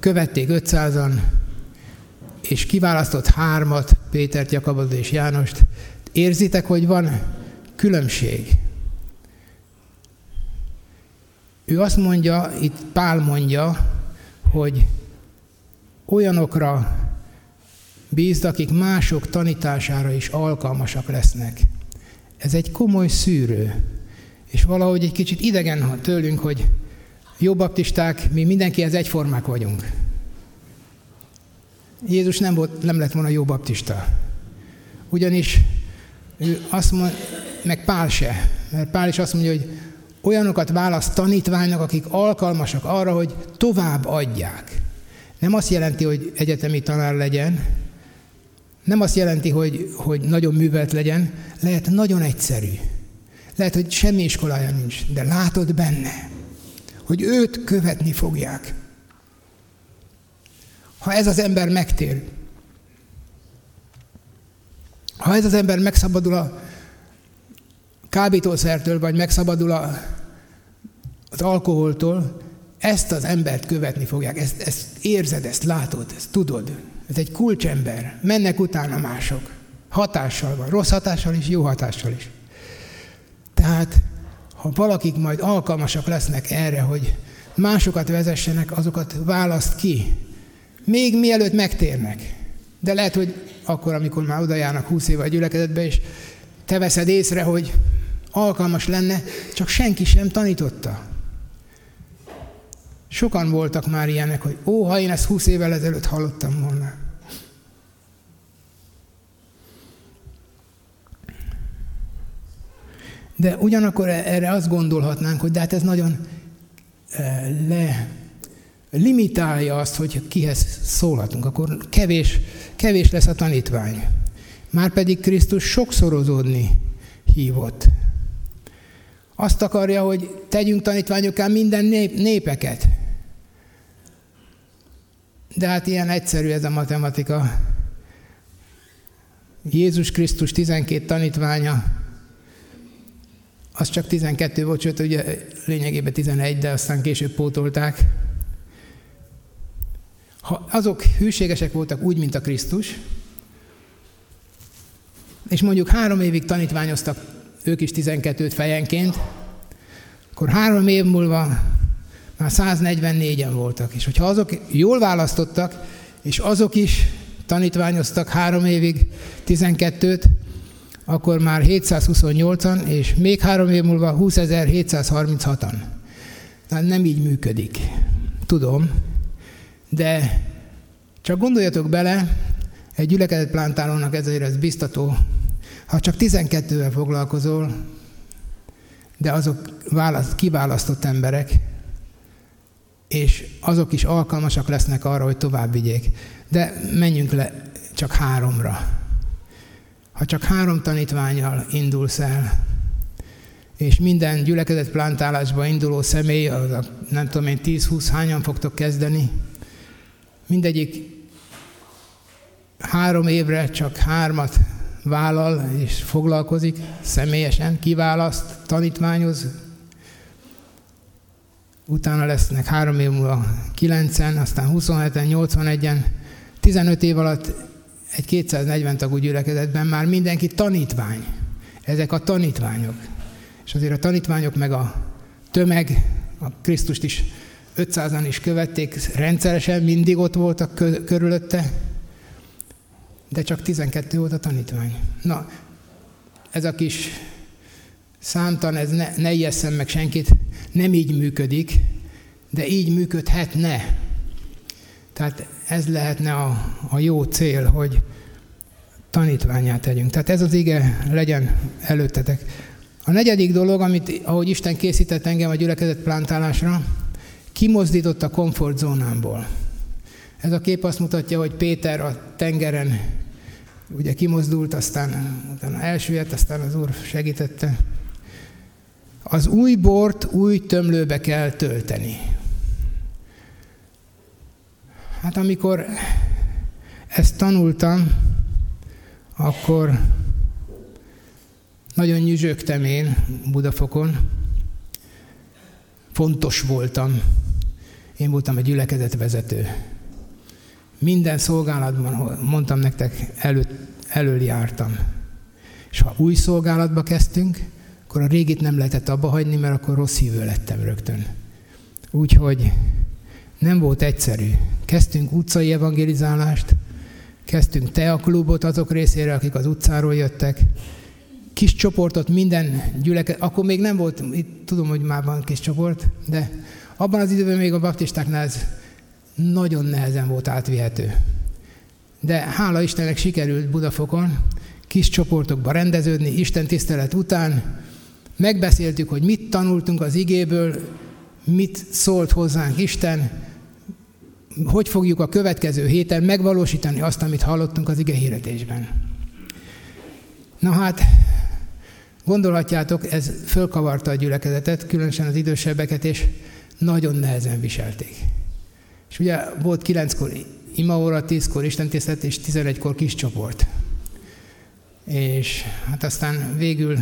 követték 500-an, és kiválasztott hármat, Pétert, Jakabot és Jánost. Érzitek, hogy van különbség. Ő azt mondja, itt Pál mondja, hogy olyanokra bízd, akik mások tanítására is alkalmasak lesznek. Ez egy komoly szűrő. És valahogy egy kicsit idegen tőlünk, hogy jó baptisták, mi mindenkihez egyformák vagyunk. Jézus nem, volt, nem lett volna jó baptista. Ugyanis ő azt mond, meg Pál se, mert Pál is azt mondja, hogy olyanokat választ tanítványnak, akik alkalmasak arra, hogy tovább adják. Nem azt jelenti, hogy egyetemi tanár legyen, nem azt jelenti, hogy, hogy nagyon művelt legyen, lehet nagyon egyszerű. Lehet, hogy semmi iskolája nincs, de látod benne, hogy őt követni fogják. Ha ez az ember megtér, ha ez az ember megszabadul a kábítószertől, vagy megszabadul a, az alkoholtól, ezt az embert követni fogják. Ezt, ezt érzed, ezt látod, ezt tudod. Ez egy kulcsember. Mennek utána mások. Hatással van. Rossz hatással is, jó hatással is. Tehát, ha valakik majd alkalmasak lesznek erre, hogy másokat vezessenek, azokat választ ki. Még mielőtt megtérnek. De lehet, hogy akkor, amikor már oda járnak 20 éve a gyülekezetbe, és te veszed észre, hogy alkalmas lenne, csak senki sem tanította. Sokan voltak már ilyenek, hogy ó, ha én ezt 20 évvel ezelőtt hallottam volna. De ugyanakkor erre azt gondolhatnánk, hogy de hát ez nagyon le limitálja azt, hogy kihez szólhatunk, akkor kevés, kevés lesz a tanítvány. Márpedig Krisztus sokszorozódni hívott. Azt akarja, hogy tegyünk tanítványokká minden nép, népeket. De hát ilyen egyszerű ez a matematika. Jézus Krisztus 12 tanítványa, az csak 12 volt, sőt, ugye lényegében 11, de aztán később pótolták. Ha azok hűségesek voltak úgy, mint a Krisztus, és mondjuk három évig tanítványoztak ők is 12 fejenként, akkor három év múlva már 144-en voltak. És hogyha azok jól választottak, és azok is tanítványoztak három évig 12-t, akkor már 728-an, és még három év múlva 20.736-an. Tehát nem így működik. Tudom, de csak gondoljatok bele, egy gyülekezet plántálónak ezért ez biztató, ha csak 12-vel foglalkozol, de azok választ, kiválasztott emberek, és azok is alkalmasak lesznek arra, hogy tovább vigyék. De menjünk le csak háromra. Ha csak három tanítványal indulsz el, és minden gyülekezet plántálásba induló személy, az a, nem tudom én, 10-20 hányan fogtok kezdeni, mindegyik három évre csak hármat vállal és foglalkozik személyesen, kiválaszt, tanítványoz. Utána lesznek három év múlva kilencen, aztán 27-en, 81-en, 15 év alatt egy 240 tagú gyülekezetben már mindenki tanítvány. Ezek a tanítványok. És azért a tanítványok meg a tömeg, a Krisztust is 500-an is követték, rendszeresen mindig ott voltak körülötte, de csak 12 volt a tanítvány. Na, ez a kis számtan, ez ne, ne ijesszem meg senkit, nem így működik, de így működhetne. Tehát ez lehetne a, a jó cél, hogy tanítványát tegyünk. Tehát ez az ige legyen előttetek. A negyedik dolog, amit, ahogy Isten készített engem a gyülekezet plántálásra, kimozdított a komfortzónámból. Ez a kép azt mutatja, hogy Péter a tengeren ugye kimozdult, aztán utána elsüllyedt, aztán az Úr segítette. Az új bort új tömlőbe kell tölteni. Hát amikor ezt tanultam, akkor nagyon nyüzsögtem én Budafokon. Fontos voltam. Én voltam egy gyülekezet vezető. Minden szolgálatban, mondtam nektek, elő, elől jártam. És ha új szolgálatba kezdtünk, akkor a régit nem lehetett abba hagyni, mert akkor rossz hívő lettem rögtön. Úgyhogy nem volt egyszerű. Kezdtünk utcai evangelizálást, kezdtünk teaklubot azok részére, akik az utcáról jöttek, kis csoportot minden gyülekezet, akkor még nem volt, itt tudom, hogy már van kis csoport, de abban az időben még a baptistáknál ez nagyon nehezen volt átvihető. De hála Istennek sikerült Budafokon kis csoportokba rendeződni, Isten tisztelet után. Megbeszéltük, hogy mit tanultunk az igéből, mit szólt hozzánk Isten, hogy fogjuk a következő héten megvalósítani azt, amit hallottunk az ige hirdetésben. Na hát, gondolhatjátok, ez fölkavarta a gyülekezetet, különösen az idősebbeket, és nagyon nehezen viselték. És ugye volt kilenckor imaóra, tízkor istentisztelet, és tizenegykor kis csoport. És hát aztán végül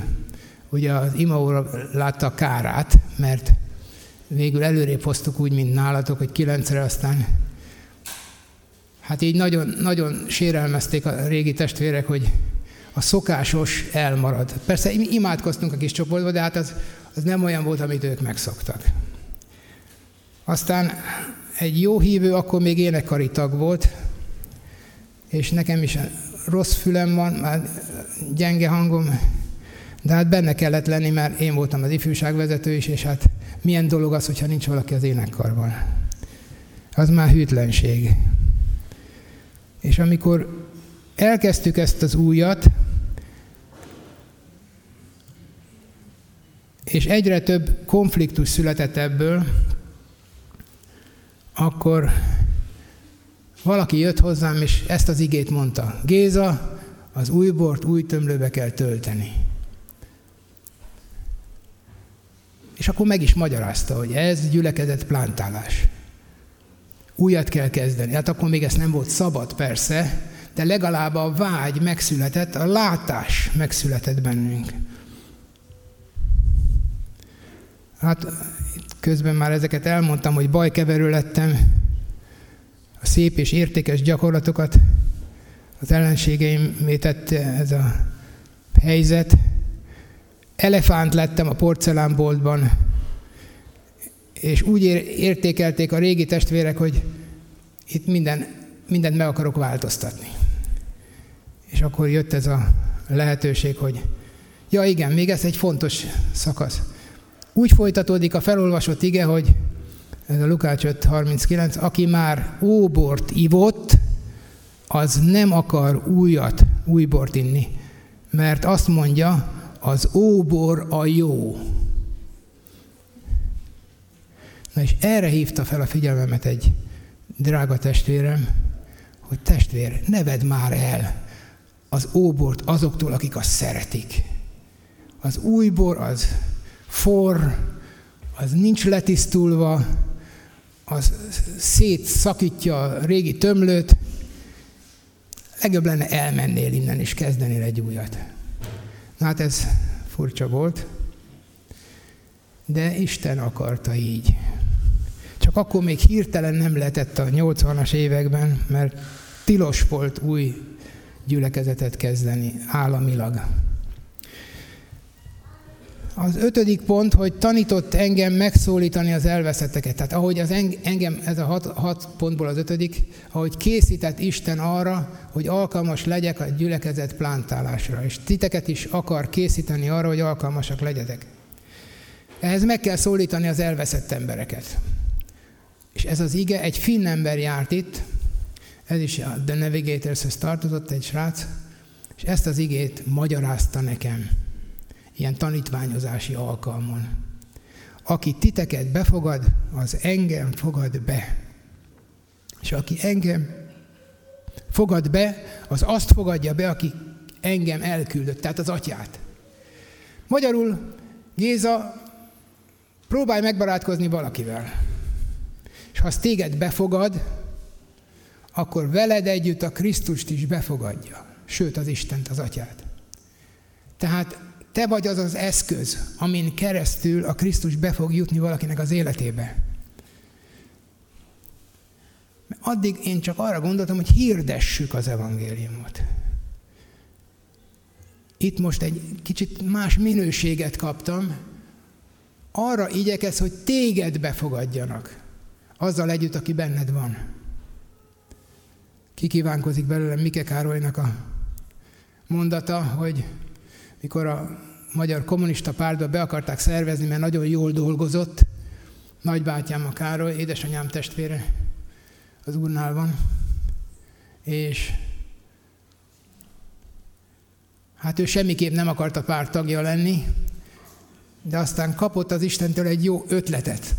ugye az imaóra látta kárát, mert végül előrébb hoztuk úgy, mint nálatok, hogy kilencre, aztán hát így nagyon, nagyon sérelmezték a régi testvérek, hogy a szokásos elmarad. Persze imádkoztunk a kis csoportba, de hát az, az nem olyan volt, amit ők megszoktak. Aztán egy jó hívő akkor még énekkari tag volt, és nekem is rossz fülem van, már gyenge hangom, de hát benne kellett lenni, mert én voltam az ifjúságvezető is, és hát milyen dolog az, hogyha nincs valaki az énekkarban. Az már hűtlenség. És amikor elkezdtük ezt az újat, és egyre több konfliktus született ebből, akkor valaki jött hozzám, és ezt az igét mondta. Géza, az új bort új tömlőbe kell tölteni. És akkor meg is magyarázta, hogy ez gyülekezett plántálás. Újat kell kezdeni. Hát akkor még ez nem volt szabad persze, de legalább a vágy megszületett, a látás megszületett bennünk. Hát közben már ezeket elmondtam, hogy bajkeverő lettem, a szép és értékes gyakorlatokat az ellenségeim tette ez a helyzet. Elefánt lettem a porcelánboltban, és úgy értékelték a régi testvérek, hogy itt minden, mindent meg akarok változtatni. És akkor jött ez a lehetőség, hogy ja igen, még ez egy fontos szakasz. Úgy folytatódik a felolvasott ige, hogy ez a Lukács 5.39, aki már óbort ivott, az nem akar újat, új bort inni, mert azt mondja, az óbor a jó. Na és erre hívta fel a figyelmemet egy drága testvérem, hogy testvér, ne vedd már el az óbort azoktól, akik azt szeretik. Az új bor az forr, az nincs letisztulva, az szétszakítja a régi tömlőt, legjobb lenne elmennél innen és kezdenél egy újat. Hát ez furcsa volt, de Isten akarta így. Csak akkor még hirtelen nem lehetett a 80-as években, mert tilos volt új gyülekezetet kezdeni államilag. Az ötödik pont, hogy tanított engem megszólítani az elveszetteket. Tehát ahogy az engem, ez a hat, hat pontból az ötödik, ahogy készített Isten arra, hogy alkalmas legyek a gyülekezet plántálásra. És titeket is akar készíteni arra, hogy alkalmasak legyetek. Ehhez meg kell szólítani az elveszett embereket. És ez az ige, egy finn ember járt itt, ez is a The Navigators-hez tartozott, egy srác, és ezt az igét magyarázta nekem ilyen tanítványozási alkalmon. Aki titeket befogad, az engem fogad be. És aki engem fogad be, az azt fogadja be, aki engem elküldött, tehát az atyát. Magyarul Géza, próbálj megbarátkozni valakivel. És ha az téged befogad, akkor veled együtt a Krisztust is befogadja. Sőt, az Istent, az atyát. Tehát te vagy az az eszköz, amin keresztül a Krisztus be fog jutni valakinek az életébe. Addig én csak arra gondoltam, hogy hirdessük az evangéliumot. Itt most egy kicsit más minőséget kaptam. Arra igyekez, hogy téged befogadjanak. Azzal együtt, aki benned van. Kikívánkozik belőlem Mike Károlynak a mondata, hogy mikor a Magyar Kommunista Pártba be akarták szervezni, mert nagyon jól dolgozott, nagybátyám a Károly, édesanyám testvére az úrnál van, és hát ő semmiképp nem akart a párt tagja lenni, de aztán kapott az Istentől egy jó ötletet.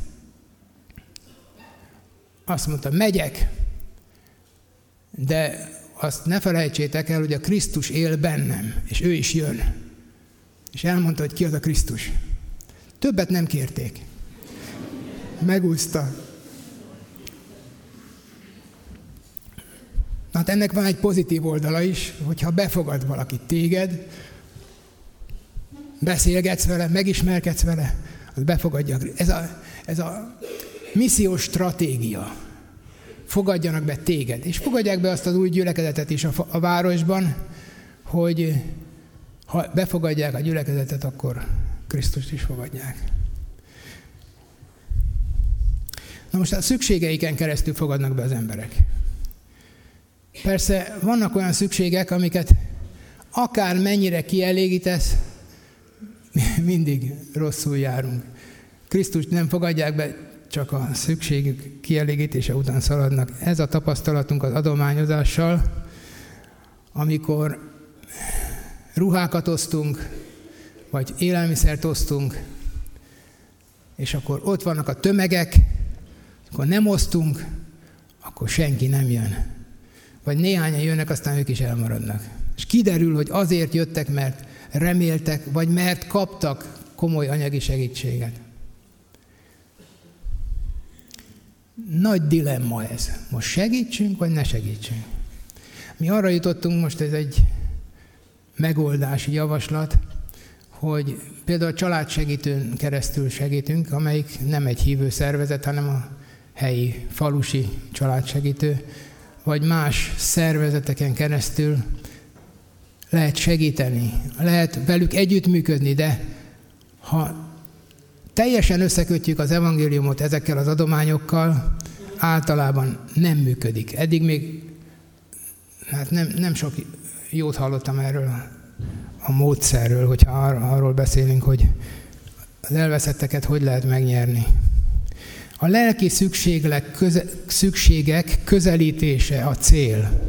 Azt mondta, megyek, de azt ne felejtsétek el, hogy a Krisztus él bennem, és ő is jön. És elmondta, hogy ki az a Krisztus. Többet nem kérték. Megúszta. Hát ennek van egy pozitív oldala is, hogyha befogad valaki téged, beszélgetsz vele, megismerkedsz vele, az befogadja. Ez a, ez a missziós stratégia. Fogadjanak be téged. És fogadják be azt az új gyülekezetet is a, a városban, hogy ha befogadják a gyülekezetet, akkor Krisztust is fogadják. Na most a szükségeiken keresztül fogadnak be az emberek. Persze vannak olyan szükségek, amiket akár mennyire kielégítesz, mindig rosszul járunk. Krisztust nem fogadják be, csak a szükségük kielégítése után szaladnak. Ez a tapasztalatunk az adományozással, amikor ruhákat osztunk, vagy élelmiszert osztunk, és akkor ott vannak a tömegek, Akkor nem osztunk, akkor senki nem jön. Vagy néhányan jönnek, aztán ők is elmaradnak. És kiderül, hogy azért jöttek, mert reméltek, vagy mert kaptak komoly anyagi segítséget. Nagy dilemma ez. Most segítsünk, vagy ne segítsünk? Mi arra jutottunk, most ez egy megoldási javaslat, hogy például a családsegítőn keresztül segítünk, amelyik nem egy hívő szervezet, hanem a helyi falusi családsegítő, vagy más szervezeteken keresztül lehet segíteni, lehet velük együttműködni, de ha teljesen összekötjük az evangéliumot ezekkel az adományokkal, általában nem működik. Eddig még hát nem, nem sok jót hallottam erről a módszerről, hogyha arról beszélünk, hogy az elveszetteket hogy lehet megnyerni. A lelki szükségek, köze, szükségek közelítése a cél.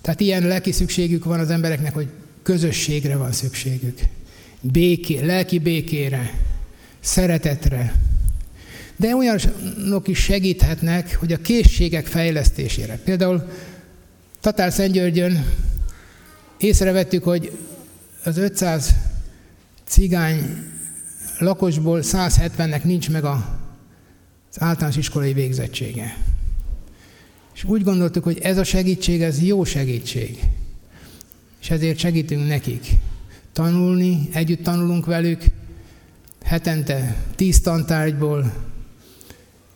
Tehát ilyen lelki szükségük van az embereknek, hogy közösségre van szükségük. Béké, lelki békére, szeretetre. De olyanok is segíthetnek, hogy a készségek fejlesztésére. Például Tatár Szentgyörgyön észrevettük, hogy az 500 cigány lakosból 170-nek nincs meg a, az általános iskolai végzettsége. És úgy gondoltuk, hogy ez a segítség, ez jó segítség. És ezért segítünk nekik. Tanulni, együtt tanulunk velük, hetente tíz tantárgyból,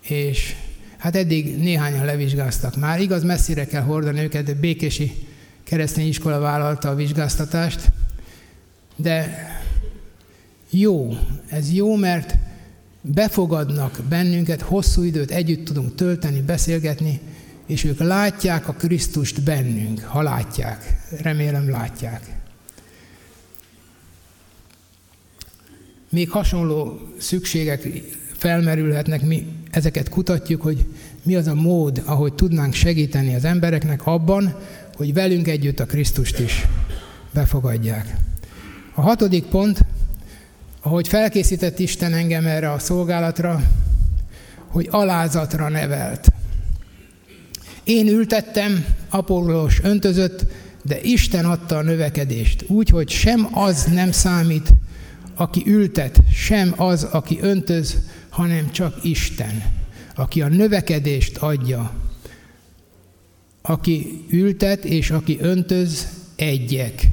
és hát eddig néhányan levizsgáztak már. Igaz, messzire kell hordani őket, de Békési keresztény iskola vállalta a vizsgáztatást, de jó, ez jó, mert befogadnak bennünket, hosszú időt együtt tudunk tölteni, beszélgetni, és ők látják a Krisztust bennünk, ha látják. Remélem látják. Még hasonló szükségek felmerülhetnek, mi ezeket kutatjuk, hogy mi az a mód, ahogy tudnánk segíteni az embereknek abban, hogy velünk együtt a Krisztust is befogadják. A hatodik pont, ahogy felkészített Isten engem erre a szolgálatra, hogy alázatra nevelt. Én ültettem, Apollós öntözött, de Isten adta a növekedést. Úgy, hogy sem az nem számít, aki ültet, sem az, aki öntöz, hanem csak Isten, aki a növekedést adja. Aki ültet és aki öntöz, egyek.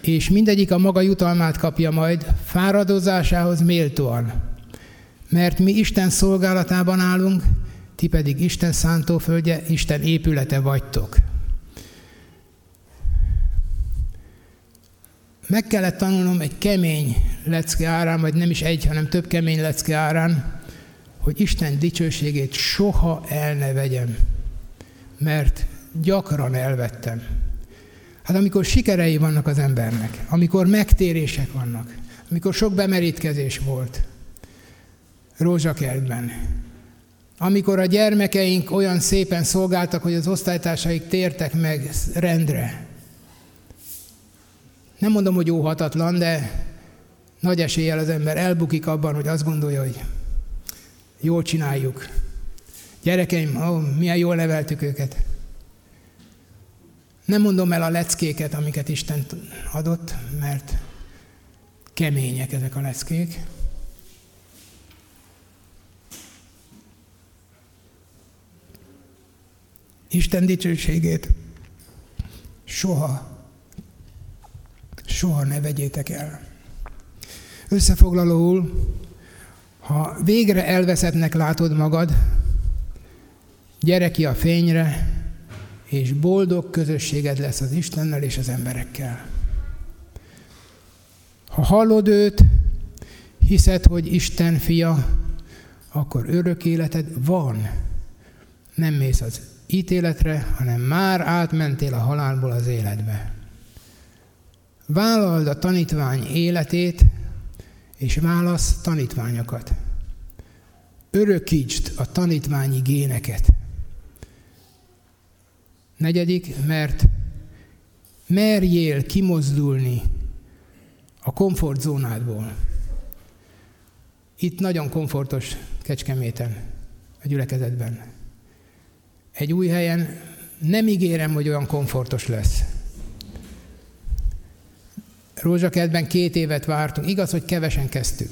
És mindegyik a maga jutalmát kapja majd fáradozásához méltóan. Mert mi Isten szolgálatában állunk, ti pedig Isten szántóföldje, Isten épülete vagytok. Meg kellett tanulnom egy kemény lecke árán, vagy nem is egy, hanem több kemény lecke árán, hogy Isten dicsőségét soha el ne vegyem, mert gyakran elvettem. Hát amikor sikerei vannak az embernek, amikor megtérések vannak, amikor sok bemerítkezés volt, rózsakertben, amikor a gyermekeink olyan szépen szolgáltak, hogy az osztálytársaik tértek meg rendre. Nem mondom, hogy óhatatlan, de nagy eséllyel az ember elbukik abban, hogy azt gondolja, hogy jól csináljuk. Gyerekeim, ó, milyen jól neveltük őket. Nem mondom el a leckéket, amiket Isten adott, mert kemények ezek a leckék. Isten dicsőségét soha, soha ne vegyétek el. Összefoglalóul, ha végre elveszettnek látod magad, gyere ki a fényre, és boldog közösséged lesz az Istennel és az emberekkel. Ha hallod őt, hiszed, hogy Isten fia, akkor örök életed van. Nem mész az ítéletre, hanem már átmentél a halálból az életbe. Vállald a tanítvány életét, és válasz tanítványokat. Örökítsd a tanítványi géneket. Negyedik, mert merjél kimozdulni a komfortzónádból. Itt nagyon komfortos Kecskeméten. a gyülekezetben. Egy új helyen nem ígérem, hogy olyan komfortos lesz. Rózsakertben két évet vártunk. Igaz, hogy kevesen kezdtük.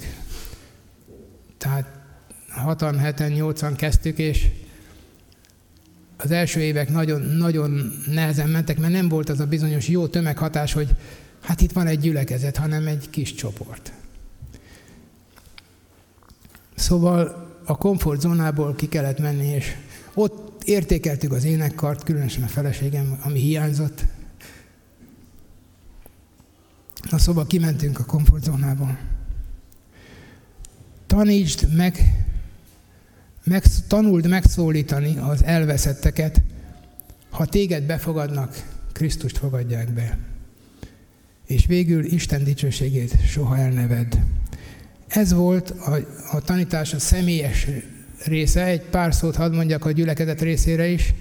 Tehát hatan, heten, nyolcan kezdtük, és az első évek nagyon, nagyon nehezen mentek, mert nem volt az a bizonyos jó tömeghatás, hogy hát itt van egy gyülekezet, hanem egy kis csoport. Szóval a komfortzónából ki kellett menni, és ott értékeltük az énekkart, különösen a feleségem, ami hiányzott. Na szóval kimentünk a komfortzónából. Tanítsd meg, meg, tanuld megszólítani az elveszetteket, ha téged befogadnak, Krisztust fogadják be. És végül Isten dicsőségét soha elneved. Ez volt a, a tanítás a személyes része, egy pár szót hadd mondjak a gyülekezet részére is.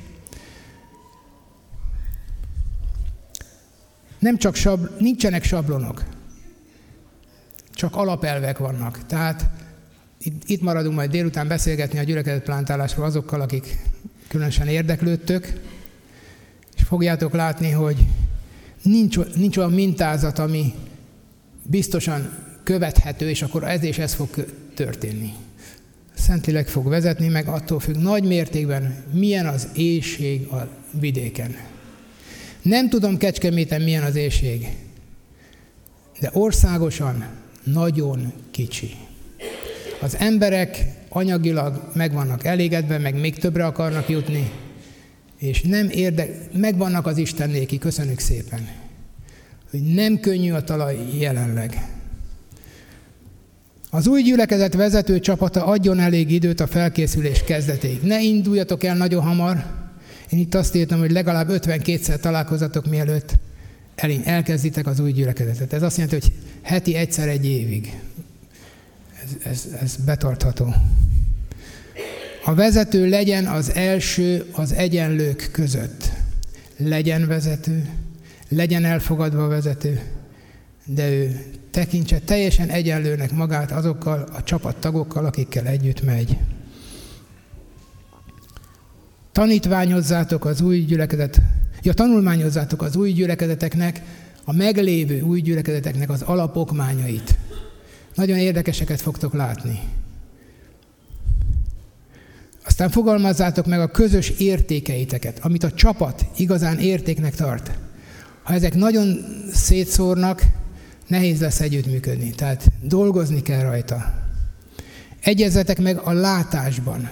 Nem csak sabl, nincsenek sablonok, csak alapelvek vannak. Tehát itt, itt maradunk majd délután beszélgetni a gyülekezet plántálásról azokkal, akik különösen érdeklődtök, és fogjátok látni, hogy nincs, nincs olyan mintázat, ami biztosan követhető, és akkor ez és ez fog történni. Szentileg fog vezetni, meg attól függ nagy mértékben, milyen az éjség a vidéken. Nem tudom Kecskeméten milyen az éjség, de országosan nagyon kicsi. Az emberek anyagilag meg vannak elégedve, meg még többre akarnak jutni, és nem érde, megvannak az Istennéki, köszönjük szépen, hogy nem könnyű a talaj jelenleg. Az új gyülekezet vezető csapata adjon elég időt a felkészülés kezdetéig. Ne induljatok el nagyon hamar. Én itt azt írtam, hogy legalább 52-szer találkozatok mielőtt elkezditek az új gyülekezetet. Ez azt jelenti, hogy heti egyszer egy évig. Ez, ez, ez betartható. A vezető legyen az első az egyenlők között. Legyen vezető, legyen elfogadva a vezető, de ő tekintse teljesen egyenlőnek magát azokkal a csapattagokkal, akikkel együtt megy. Tanítványozzátok az új gyülekezet, ja, tanulmányozzátok az új gyülekezeteknek, a meglévő új gyülekezeteknek az alapokmányait. Nagyon érdekeseket fogtok látni. Aztán fogalmazzátok meg a közös értékeiteket, amit a csapat igazán értéknek tart. Ha ezek nagyon szétszórnak, nehéz lesz együttműködni. Tehát dolgozni kell rajta. Egyezzetek meg a látásban,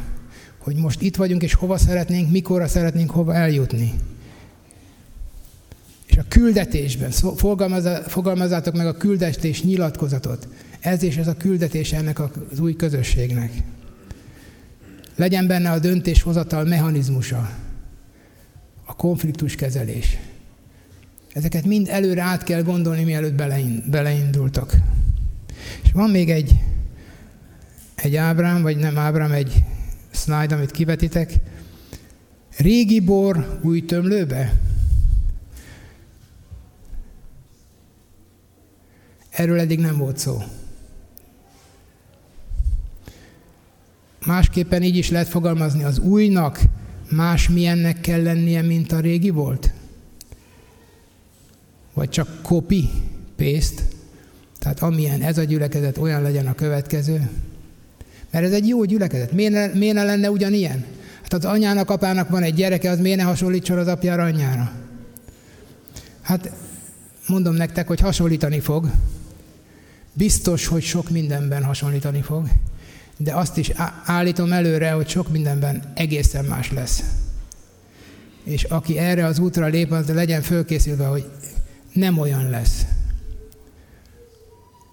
hogy most itt vagyunk, és hova szeretnénk, mikorra szeretnénk hova eljutni. És a küldetésben fogalmazzátok meg a küldetés nyilatkozatot. Ez és ez a küldetés ennek az új közösségnek. Legyen benne a döntéshozatal mechanizmusa, a konfliktuskezelés. Ezeket mind előre át kell gondolni, mielőtt beleindultak. És van még egy, egy ábrám, vagy nem ábrám, egy slide, amit kivetitek. Régi bor új tömlőbe? Erről eddig nem volt szó. Másképpen így is lehet fogalmazni, az újnak más milyennek kell lennie, mint a régi volt? vagy csak copy, paste, tehát amilyen ez a gyülekezet, olyan legyen a következő. Mert ez egy jó gyülekezet. Miért ne, miért ne lenne ugyanilyen? Hát az anyának, apának van egy gyereke, az miért ne hasonlítson az apjára, anyjára? Hát mondom nektek, hogy hasonlítani fog. Biztos, hogy sok mindenben hasonlítani fog, de azt is állítom előre, hogy sok mindenben egészen más lesz. És aki erre az útra lép, az legyen fölkészülve, hogy nem olyan lesz.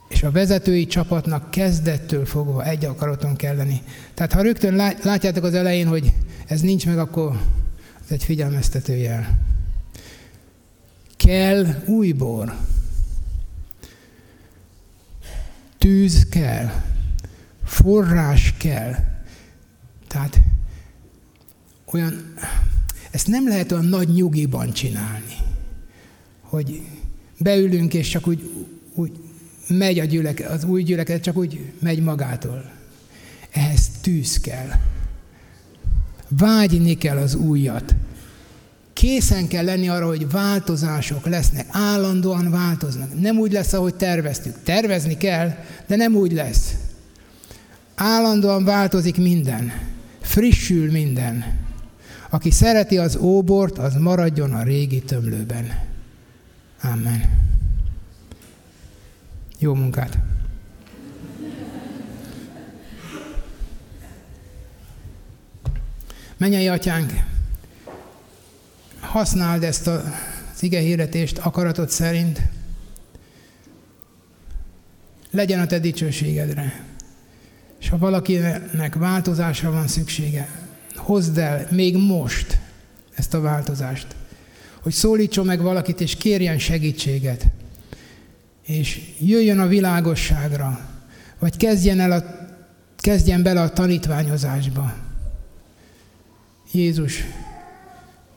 És a vezetői csapatnak kezdettől fogva egy akaraton kell lenni. Tehát ha rögtön látjátok az elején, hogy ez nincs meg, akkor ez egy figyelmeztető jel. Kell új bor. Tűz kell. Forrás kell. Tehát olyan, ezt nem lehet olyan nagy nyugiban csinálni hogy beülünk, és csak úgy, úgy megy a gyüleke, az új gyülekezet, csak úgy megy magától. Ehhez tűz kell. Vágyni kell az újat. Készen kell lenni arra, hogy változások lesznek, állandóan változnak. Nem úgy lesz, ahogy terveztük. Tervezni kell, de nem úgy lesz. Állandóan változik minden. Frissül minden. Aki szereti az óbort, az maradjon a régi tömlőben. Amen. Jó munkát! Menjei atyánk, használd ezt az ige hirdetést akaratod szerint, legyen a te dicsőségedre. És ha valakinek változásra van szüksége, hozd el még most ezt a változást. Hogy szólítson meg valakit, és kérjen segítséget. És jöjjön a világosságra, vagy kezdjen, el a, kezdjen bele a tanítványozásba. Jézus,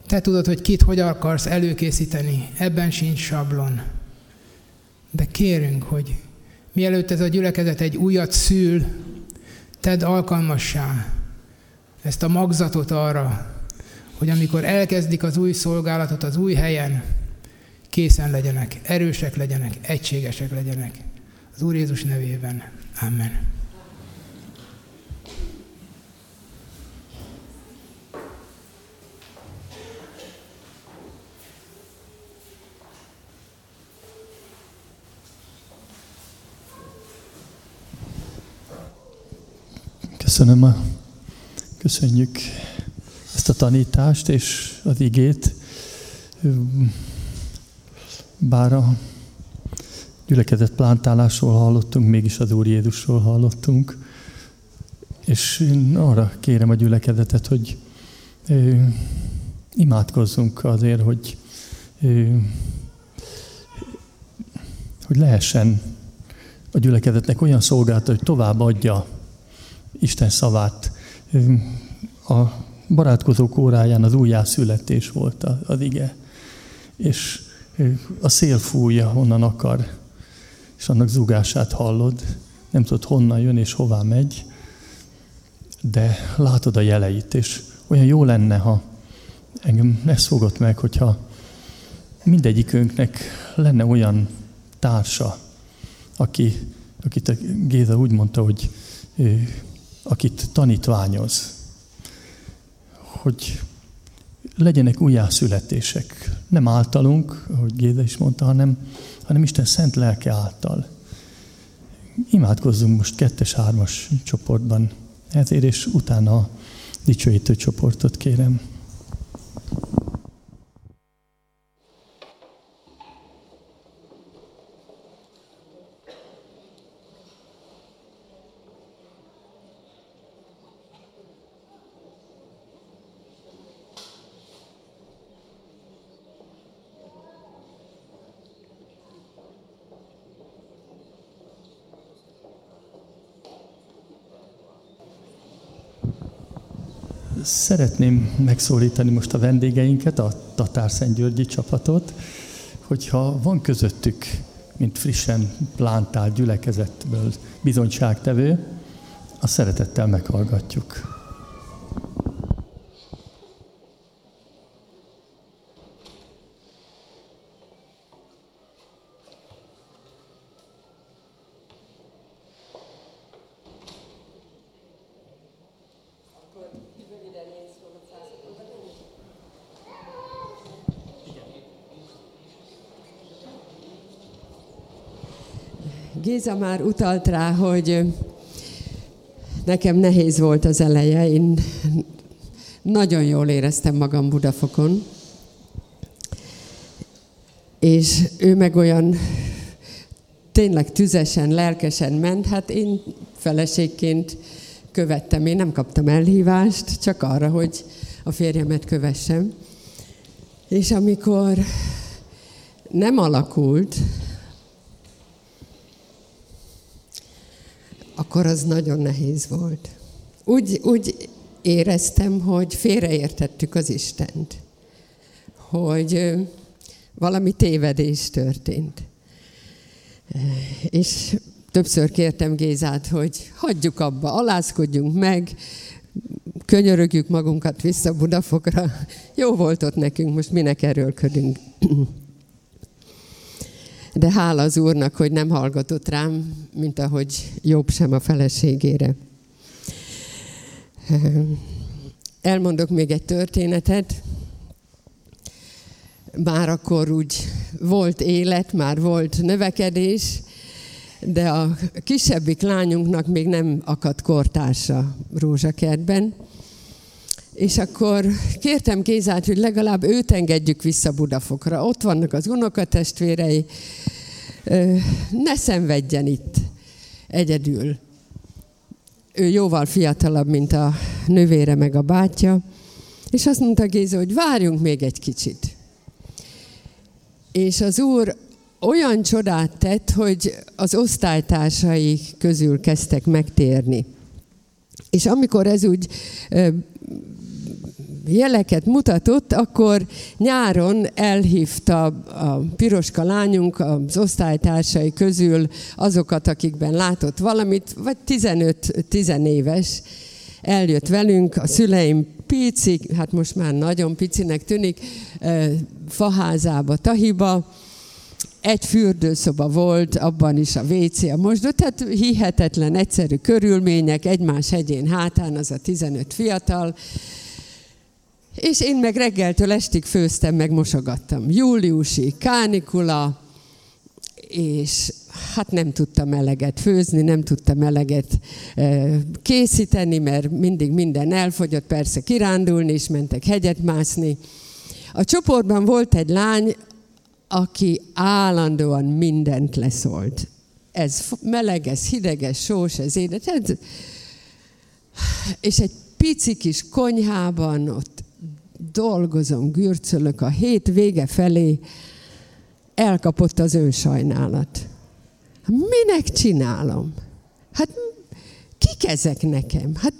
te tudod, hogy kit hogy akarsz előkészíteni, ebben sincs sablon. De kérünk, hogy mielőtt ez a gyülekezet egy újat szül, tedd alkalmassá ezt a magzatot arra, hogy amikor elkezdik az új szolgálatot az új helyen, készen legyenek, erősek legyenek, egységesek legyenek. Az Úr Jézus nevében. Amen. Köszönöm a, köszönjük ezt a tanítást és az igét. Bár a gyülekezet plántálásról hallottunk, mégis az Úr Jézusról hallottunk. És én arra kérem a gyülekezetet, hogy ö, imádkozzunk azért, hogy, ö, hogy lehessen a gyülekezetnek olyan szolgálata, hogy tovább adja Isten szavát. A barátkozók óráján az újjászületés volt az ige. És a szél fújja, honnan akar, és annak zugását hallod. Nem tudod, honnan jön és hová megy, de látod a jeleit, és olyan jó lenne, ha engem ez fogott meg, hogyha mindegyikünknek lenne olyan társa, aki, akit a Géza úgy mondta, hogy akit tanítványoz, hogy legyenek újjászületések. Nem általunk, ahogy Géza is mondta, hanem, hanem Isten szent lelke által. Imádkozzunk most kettes-hármas csoportban ezért, és utána a dicsőítő csoportot kérem. Szeretném megszólítani most a vendégeinket, a Tatár Györgyi csapatot, hogyha van közöttük, mint frissen plántált gyülekezetből bizonyságtevő, a szeretettel meghallgatjuk. Géza már utalt rá, hogy nekem nehéz volt az eleje. Én nagyon jól éreztem magam Budafokon. És ő meg olyan tényleg tüzesen, lelkesen ment, hát én feleségként követtem. Én nem kaptam elhívást, csak arra, hogy a férjemet kövessem. És amikor nem alakult, akkor az nagyon nehéz volt. Úgy, úgy éreztem, hogy félreértettük az Istent, hogy valami tévedés történt. És többször kértem Gézát, hogy hagyjuk abba, alázkodjunk meg, könyörögjük magunkat vissza Budafokra. Jó volt ott nekünk, most minek erőlködünk. De hála az Úrnak, hogy nem hallgatott rám, mint ahogy jobb sem a feleségére. Elmondok még egy történetet. Már akkor úgy volt élet, már volt növekedés, de a kisebbik lányunknak még nem akadt kortársa Rózsakertben. És akkor kértem Gézát, hogy legalább őt engedjük vissza Budafokra. Ott vannak az unokatestvérei, ne szenvedjen itt egyedül. Ő jóval fiatalabb, mint a nővére meg a bátyja. És azt mondta Géza, hogy várjunk még egy kicsit. És az úr olyan csodát tett, hogy az osztálytársai közül kezdtek megtérni. És amikor ez úgy jeleket mutatott, akkor nyáron elhívta a piroska lányunk az osztálytársai közül azokat, akikben látott valamit, vagy 15-10 éves, eljött velünk, a szüleim pici, hát most már nagyon picinek tűnik, faházába, tahiba, egy fürdőszoba volt, abban is a WC, a mosdó, tehát hihetetlen egyszerű körülmények, egymás hegyén hátán az a 15 fiatal, és én meg reggeltől estig főztem, meg mosogattam. Júliusi kánikula, és hát nem tudtam eleget főzni, nem tudtam eleget készíteni, mert mindig minden elfogyott, persze kirándulni is mentek hegyet mászni. A csoportban volt egy lány, aki állandóan mindent leszólt. Ez meleg, ez hideg, ez sós, ez édes. És egy pici kis konyhában ott dolgozom, gürcölök a hét vége felé, elkapott az önsajnálat. Minek csinálom? Hát kik ezek nekem? Hát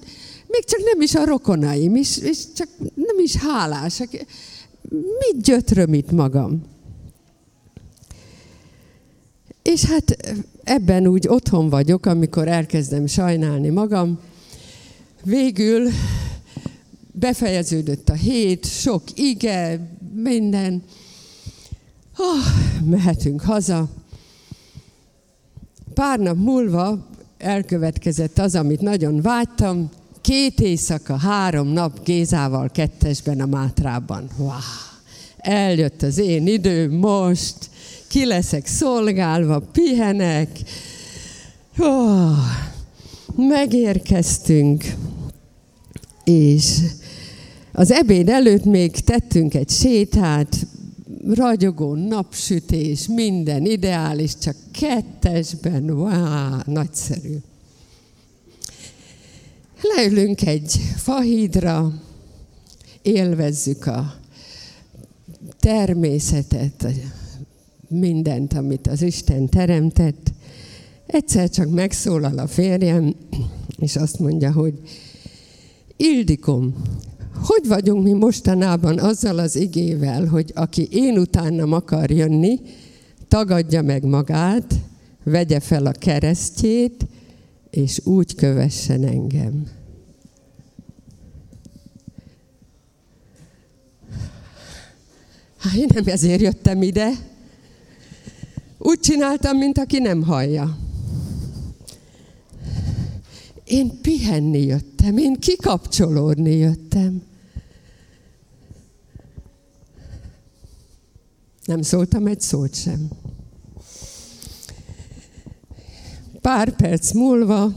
még csak nem is a rokonaim, és, és csak nem is hálásak. Mit gyötröm itt magam? És hát ebben úgy otthon vagyok, amikor elkezdem sajnálni magam. Végül befejeződött a hét, sok ige, minden. Oh, mehetünk haza. Pár nap múlva elkövetkezett az, amit nagyon vágytam. Két éjszaka, három nap Gézával kettesben a Mátrában. Wow. Eljött az én idő most, ki leszek szolgálva, pihenek. Oh, megérkeztünk, és az ebéd előtt még tettünk egy sétát, ragyogó napsütés, minden ideális, csak kettesben, wow, nagyszerű. Leülünk egy fahídra, élvezzük a természetet, mindent, amit az Isten teremtett. Egyszer csak megszólal a férjem, és azt mondja, hogy Ildikom, hogy vagyunk mi mostanában azzal az igével, hogy aki én utánam akar jönni, tagadja meg magát, vegye fel a keresztjét, és úgy kövessen engem. Hát én nem ezért jöttem ide. Úgy csináltam, mint aki nem hallja. Én pihenni jöttem, én kikapcsolódni jöttem. Nem szóltam egy szót sem. Pár perc múlva,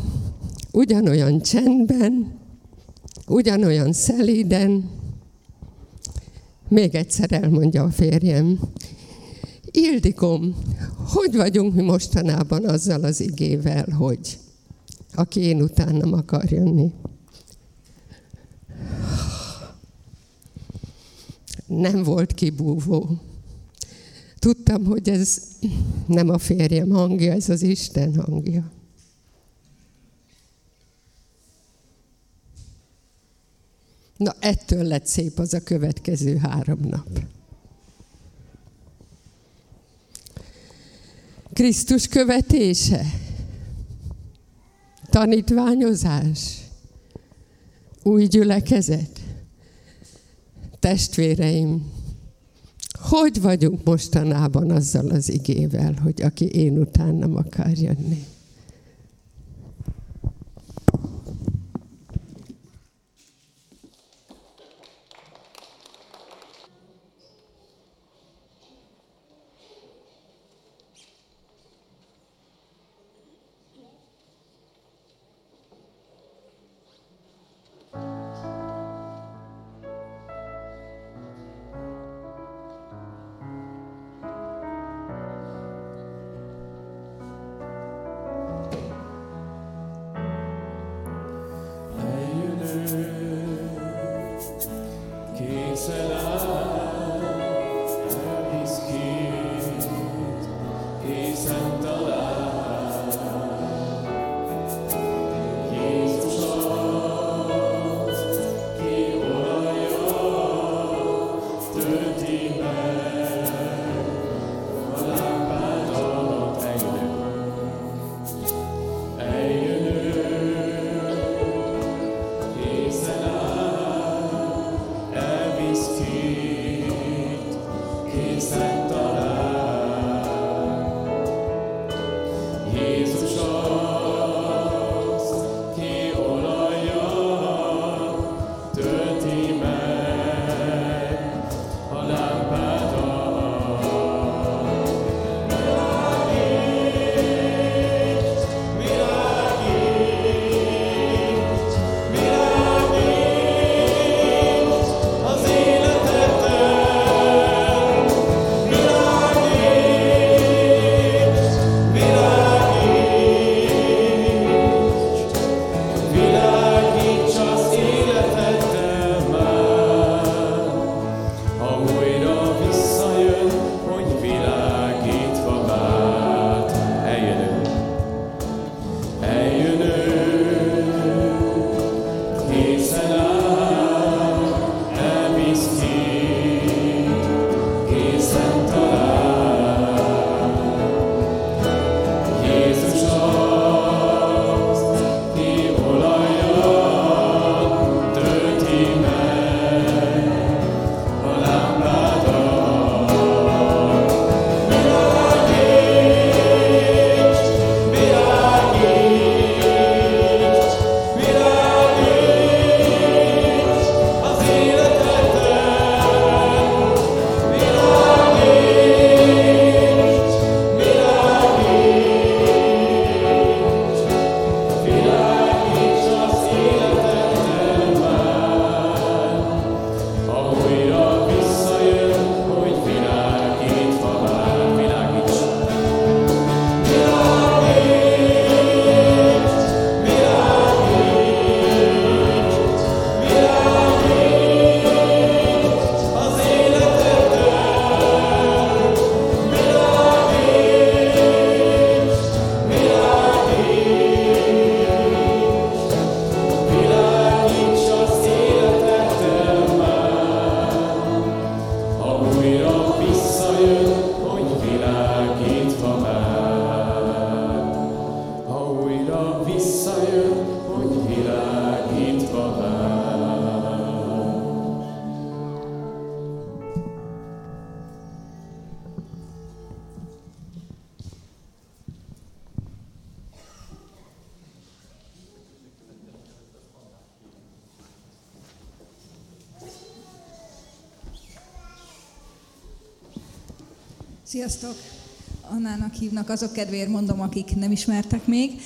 ugyanolyan csendben, ugyanolyan szelíden, még egyszer elmondja a férjem, Ildikom, hogy vagyunk mi mostanában azzal az igével, hogy aki én utánam akar jönni. Nem volt kibúvó. Tudtam, hogy ez nem a férjem hangja, ez az Isten hangja. Na, ettől lett szép az a következő három nap. Krisztus követése tanítványozás, új gyülekezet. Testvéreim, hogy vagyunk mostanában azzal az igével, hogy aki én utánam akar jönni? Sziasztok! Annának hívnak, azok kedvéért mondom, akik nem ismertek még,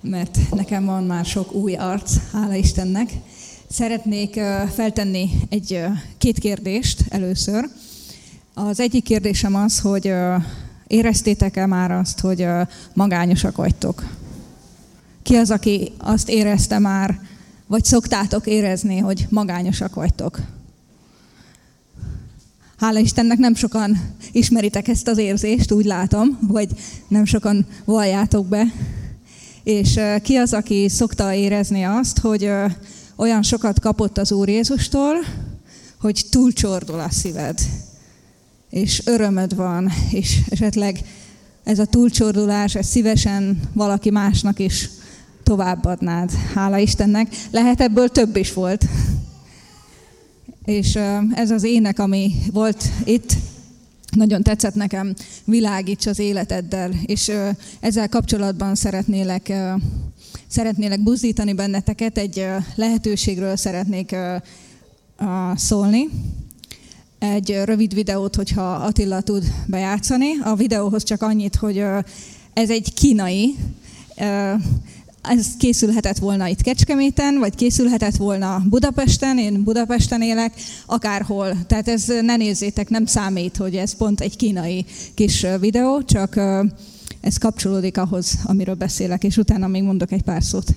mert nekem van már sok új arc, hála Istennek. Szeretnék feltenni egy két kérdést először. Az egyik kérdésem az, hogy éreztétek-e már azt, hogy magányosak vagytok? Ki az, aki azt érezte már, vagy szoktátok érezni, hogy magányosak vagytok? Hála Istennek nem sokan ismeritek ezt az érzést, úgy látom, vagy nem sokan valljátok be. És ki az, aki szokta érezni azt, hogy olyan sokat kapott az Úr Jézustól, hogy túlcsordul a szíved, és örömöd van, és esetleg ez a túlcsordulás, ez szívesen valaki másnak is továbbadnád. Hála Istennek. Lehet ebből több is volt. És ez az ének, ami volt itt, nagyon tetszett nekem, világíts az életeddel, és ezzel kapcsolatban szeretnélek, szeretnélek buzdítani benneteket, egy lehetőségről szeretnék szólni. Egy rövid videót, hogyha Attila tud bejátszani. A videóhoz csak annyit, hogy ez egy kínai, ez készülhetett volna itt Kecskeméten, vagy készülhetett volna Budapesten, én Budapesten élek, akárhol. Tehát ez ne nézzétek, nem számít, hogy ez pont egy kínai kis videó, csak ez kapcsolódik ahhoz, amiről beszélek, és utána még mondok egy pár szót.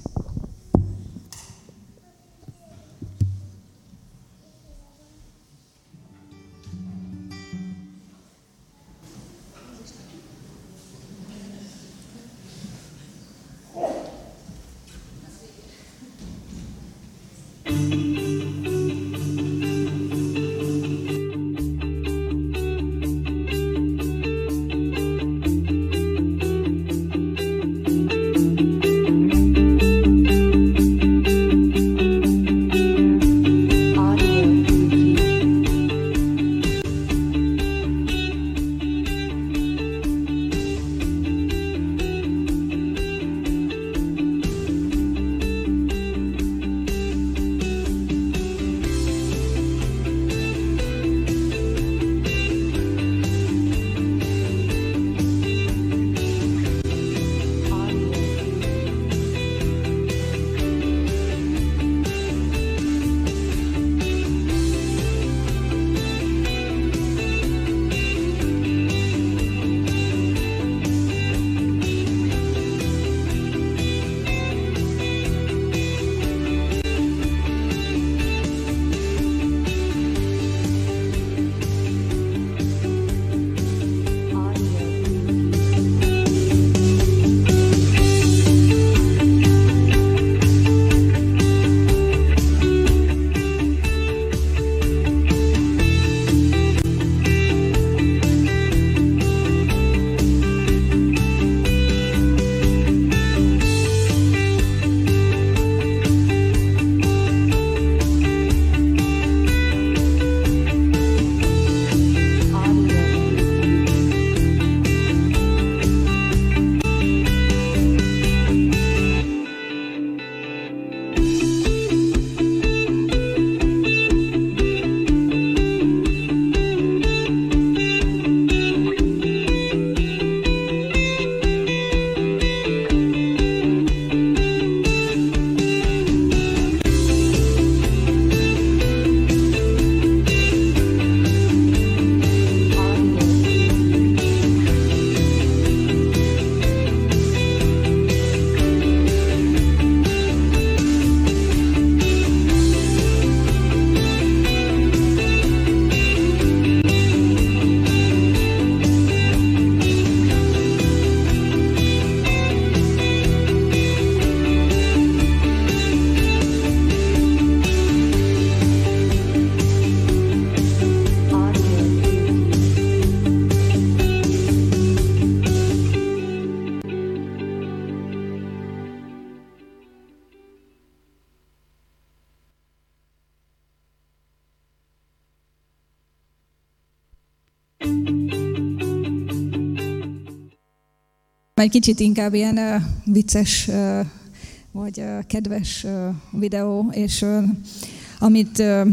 Egy kicsit inkább ilyen uh, vicces uh, vagy uh, kedves uh, videó, és uh, amit, uh,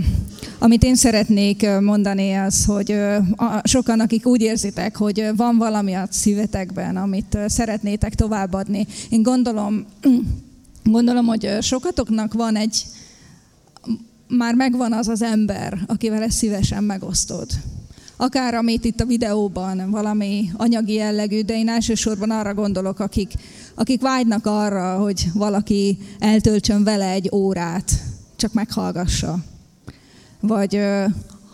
amit én szeretnék mondani az, hogy uh, sokan, akik úgy érzitek, hogy van valami a szívetekben, amit uh, szeretnétek továbbadni. Én gondolom, gondolom, hogy sokatoknak van egy, már megvan az az ember, akivel ezt szívesen megosztod akár amit itt a videóban, valami anyagi jellegű, de én elsősorban arra gondolok, akik, akik vágynak arra, hogy valaki eltöltsön vele egy órát, csak meghallgassa. Vagy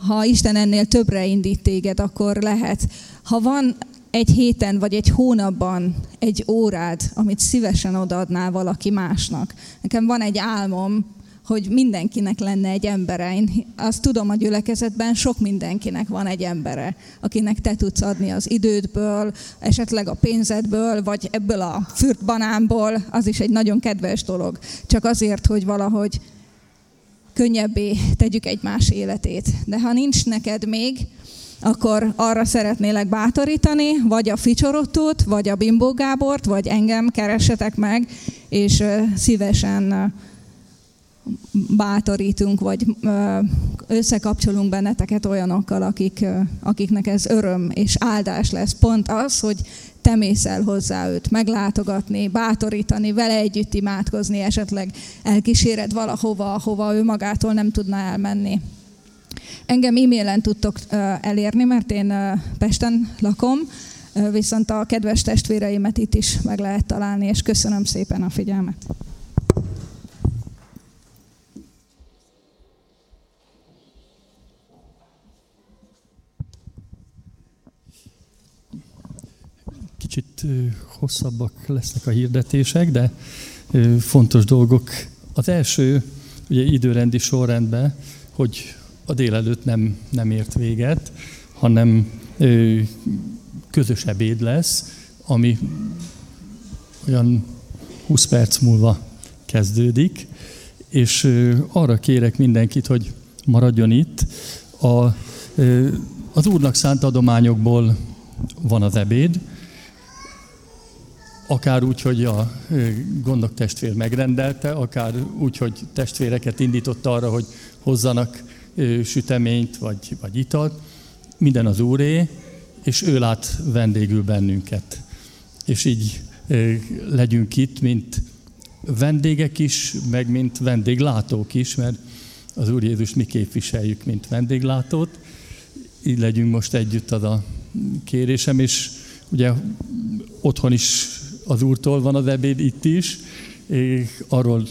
ha Isten ennél többre indít téged, akkor lehet. Ha van egy héten vagy egy hónapban egy órád, amit szívesen odaadnál valaki másnak. Nekem van egy álmom, hogy mindenkinek lenne egy embere. Én azt tudom a gyülekezetben, sok mindenkinek van egy embere, akinek te tudsz adni az idődből, esetleg a pénzedből, vagy ebből a fürt banánból, az is egy nagyon kedves dolog. Csak azért, hogy valahogy könnyebbé tegyük egymás életét. De ha nincs neked még, akkor arra szeretnélek bátorítani, vagy a Ficsorottót, vagy a Bimbó Gábort, vagy engem keressetek meg, és szívesen bátorítunk, vagy összekapcsolunk benneteket olyanokkal, akik, akiknek ez öröm és áldás lesz. Pont az, hogy te mész el hozzá őt meglátogatni, bátorítani, vele együtt imádkozni, esetleg elkíséred valahova, ahova ő magától nem tudna elmenni. Engem e-mailen tudtok elérni, mert én Pesten lakom, viszont a kedves testvéreimet itt is meg lehet találni, és köszönöm szépen a figyelmet. Kicsit hosszabbak lesznek a hirdetések, de fontos dolgok. Az első, ugye időrendi sorrendben, hogy a délelőtt nem, nem ért véget, hanem közös ebéd lesz, ami olyan 20 perc múlva kezdődik, és arra kérek mindenkit, hogy maradjon itt. A, az Úrnak szánt adományokból van az ebéd, akár úgy, hogy a gondok testvér megrendelte, akár úgy, hogy testvéreket indított arra, hogy hozzanak süteményt vagy, vagy italt, minden az úré, és ő lát vendégül bennünket. És így legyünk itt, mint vendégek is, meg mint vendéglátók is, mert az Úr Jézus mi képviseljük, mint vendéglátót. Így legyünk most együtt az a kérésem, és ugye otthon is az Úrtól van az ebéd, itt is, és arról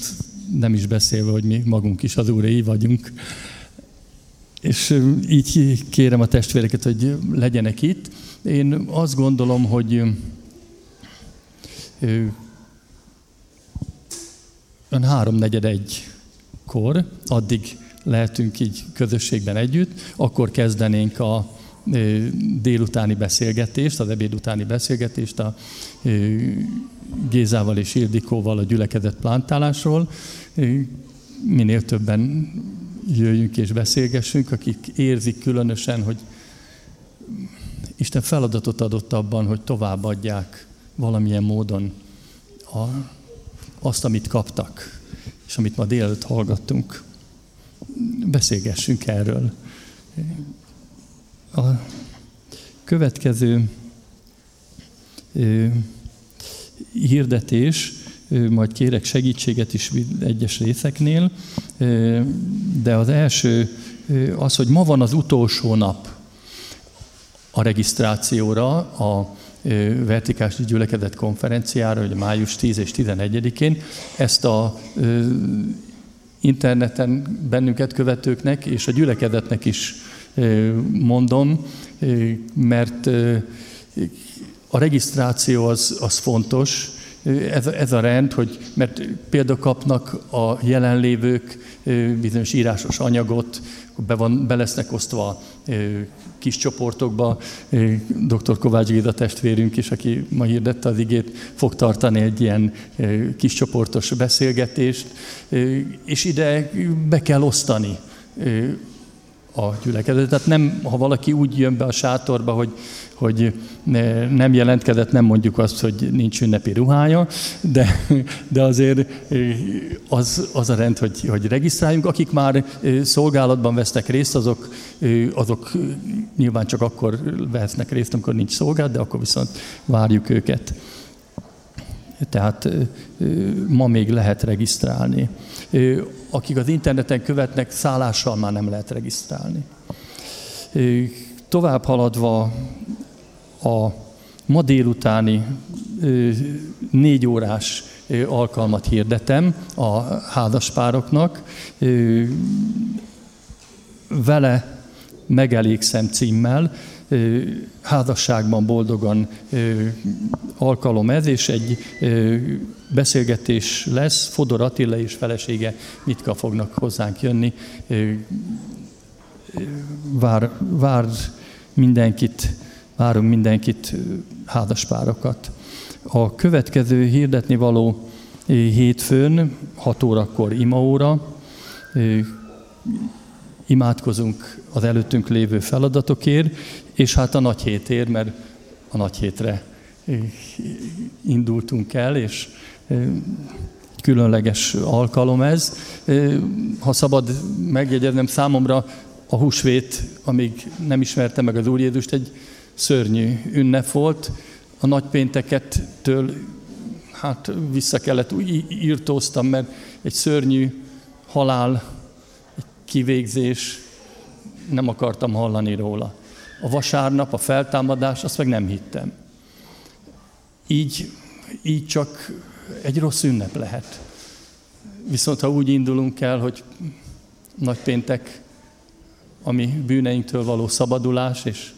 nem is beszélve, hogy mi magunk is az Úréi vagyunk. És így kérem a testvéreket, hogy legyenek itt. Én azt gondolom, hogy ön háromnegyed egykor, addig lehetünk így közösségben együtt, akkor kezdenénk a délutáni beszélgetést, az ebéd utáni beszélgetést a Gézával és Ildikóval a gyülekezet plántálásról. Minél többen jöjjünk és beszélgessünk, akik érzik különösen, hogy Isten feladatot adott abban, hogy továbbadják valamilyen módon a, azt, amit kaptak, és amit ma délelőtt hallgattunk. Beszélgessünk erről. A következő hirdetés majd kérek segítséget is egyes részeknél, de az első az, hogy ma van az utolsó nap a regisztrációra, a vertikális gyülekezet konferenciára, hogy május 10 és 11-én. Ezt a interneten bennünket követőknek és a gyülekezetnek is mondom, mert a regisztráció az, az fontos, ez, ez a rend, hogy mert például kapnak a jelenlévők bizonyos írásos anyagot, be, van, be lesznek osztva kis csoportokba. Dr. Kovács Géza testvérünk is, aki ma hirdette az igét, fog tartani egy ilyen kis csoportos beszélgetést, és ide be kell osztani a gyülekezet. Tehát nem, ha valaki úgy jön be a sátorba, hogy, hogy nem jelentkezett, nem mondjuk azt, hogy nincs ünnepi ruhája, de, de azért az, az a rend, hogy, hogy regisztráljunk. Akik már szolgálatban vesznek részt, azok, azok nyilván csak akkor vesznek részt, amikor nincs szolgálat, de akkor viszont várjuk őket. Tehát ma még lehet regisztrálni akik az interneten követnek, szállással már nem lehet regisztrálni. Tovább haladva a ma délutáni négy órás alkalmat hirdetem a házaspároknak. Vele megelégszem címmel. házasságban boldogan alkalom ez, és egy beszélgetés lesz. Fodor Attila és felesége Mitka fognak hozzánk jönni. Vár, vár mindenkit, várunk mindenkit, házaspárokat. A következő hirdetni való hétfőn, 6 órakor imaóra, imádkozunk az előttünk lévő feladatokért, és hát a nagy hétért, mert a nagy hétre indultunk el, és különleges alkalom ez. Ha szabad megjegyeznem, számomra a húsvét, amíg nem ismerte meg az Úr Jézust, egy szörnyű ünnep volt. A nagypéntekettől hát vissza kellett, írtóztam, mert egy szörnyű halál, egy kivégzés, nem akartam hallani róla. A vasárnap, a feltámadás, azt meg nem hittem. Így, így csak egy rossz ünnep lehet. Viszont ha úgy indulunk el, hogy nagypéntek, ami bűneinktől való szabadulás, és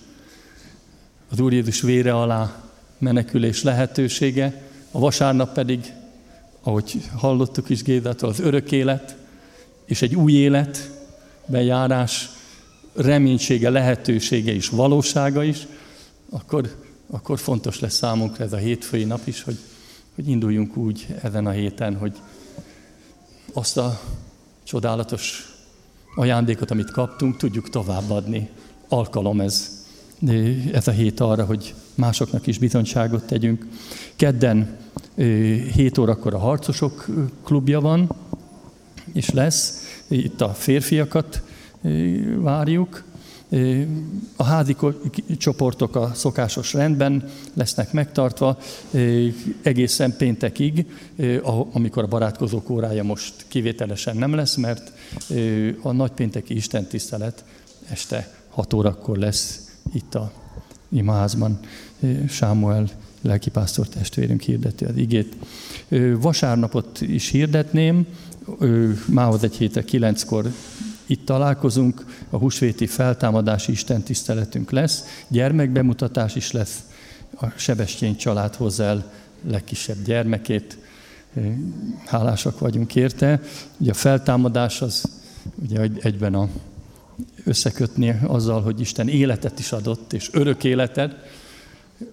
az Úr Jézus vére alá menekülés lehetősége, a vasárnap pedig, ahogy hallottuk is Gédától, az örök élet, és egy új élet, bejárás, reménysége, lehetősége és valósága is, akkor, akkor fontos lesz számunkra ez a hétfői nap is, hogy, hogy induljunk úgy ezen a héten, hogy azt a csodálatos ajándékot, amit kaptunk, tudjuk továbbadni. Alkalom ez, ez a hét arra, hogy másoknak is bizonyságot tegyünk. Kedden 7 órakor a harcosok klubja van, és lesz. Itt a férfiakat várjuk. A házi csoportok a szokásos rendben lesznek megtartva egészen péntekig, amikor a barátkozók órája most kivételesen nem lesz, mert a nagypénteki istentisztelet este 6 órakor lesz itt a imaházban. Sámuel lelkipásztor testvérünk hirdeti az igét. Vasárnapot is hirdetném, mához egy hétre kilenckor itt találkozunk, a húsvéti feltámadási istentiszteletünk lesz, gyermekbemutatás is lesz, a Sebestyén család hozza el legkisebb gyermekét, hálásak vagyunk érte. Ugye a feltámadás az ugye egyben a, összekötni azzal, hogy Isten életet is adott, és örök életet,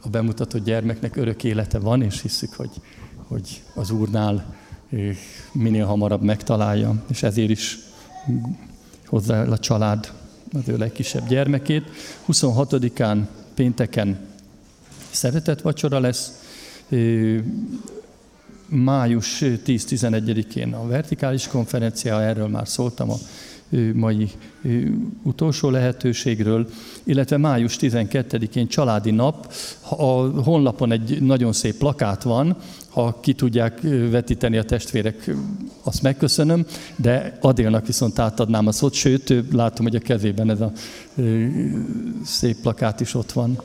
a bemutatott gyermeknek örök élete van, és hiszük, hogy, hogy az Úrnál minél hamarabb megtalálja, és ezért is hozzá a család az ő legkisebb gyermekét. 26-án pénteken szeretett vacsora lesz, május 10-11-én a vertikális konferencia, erről már szóltam a mai utolsó lehetőségről, illetve május 12-én családi nap. A honlapon egy nagyon szép plakát van, ha ki tudják vetíteni a testvérek, azt megköszönöm, de Adélnak viszont átadnám a szót, sőt, látom, hogy a kezében ez a szép plakát is ott van.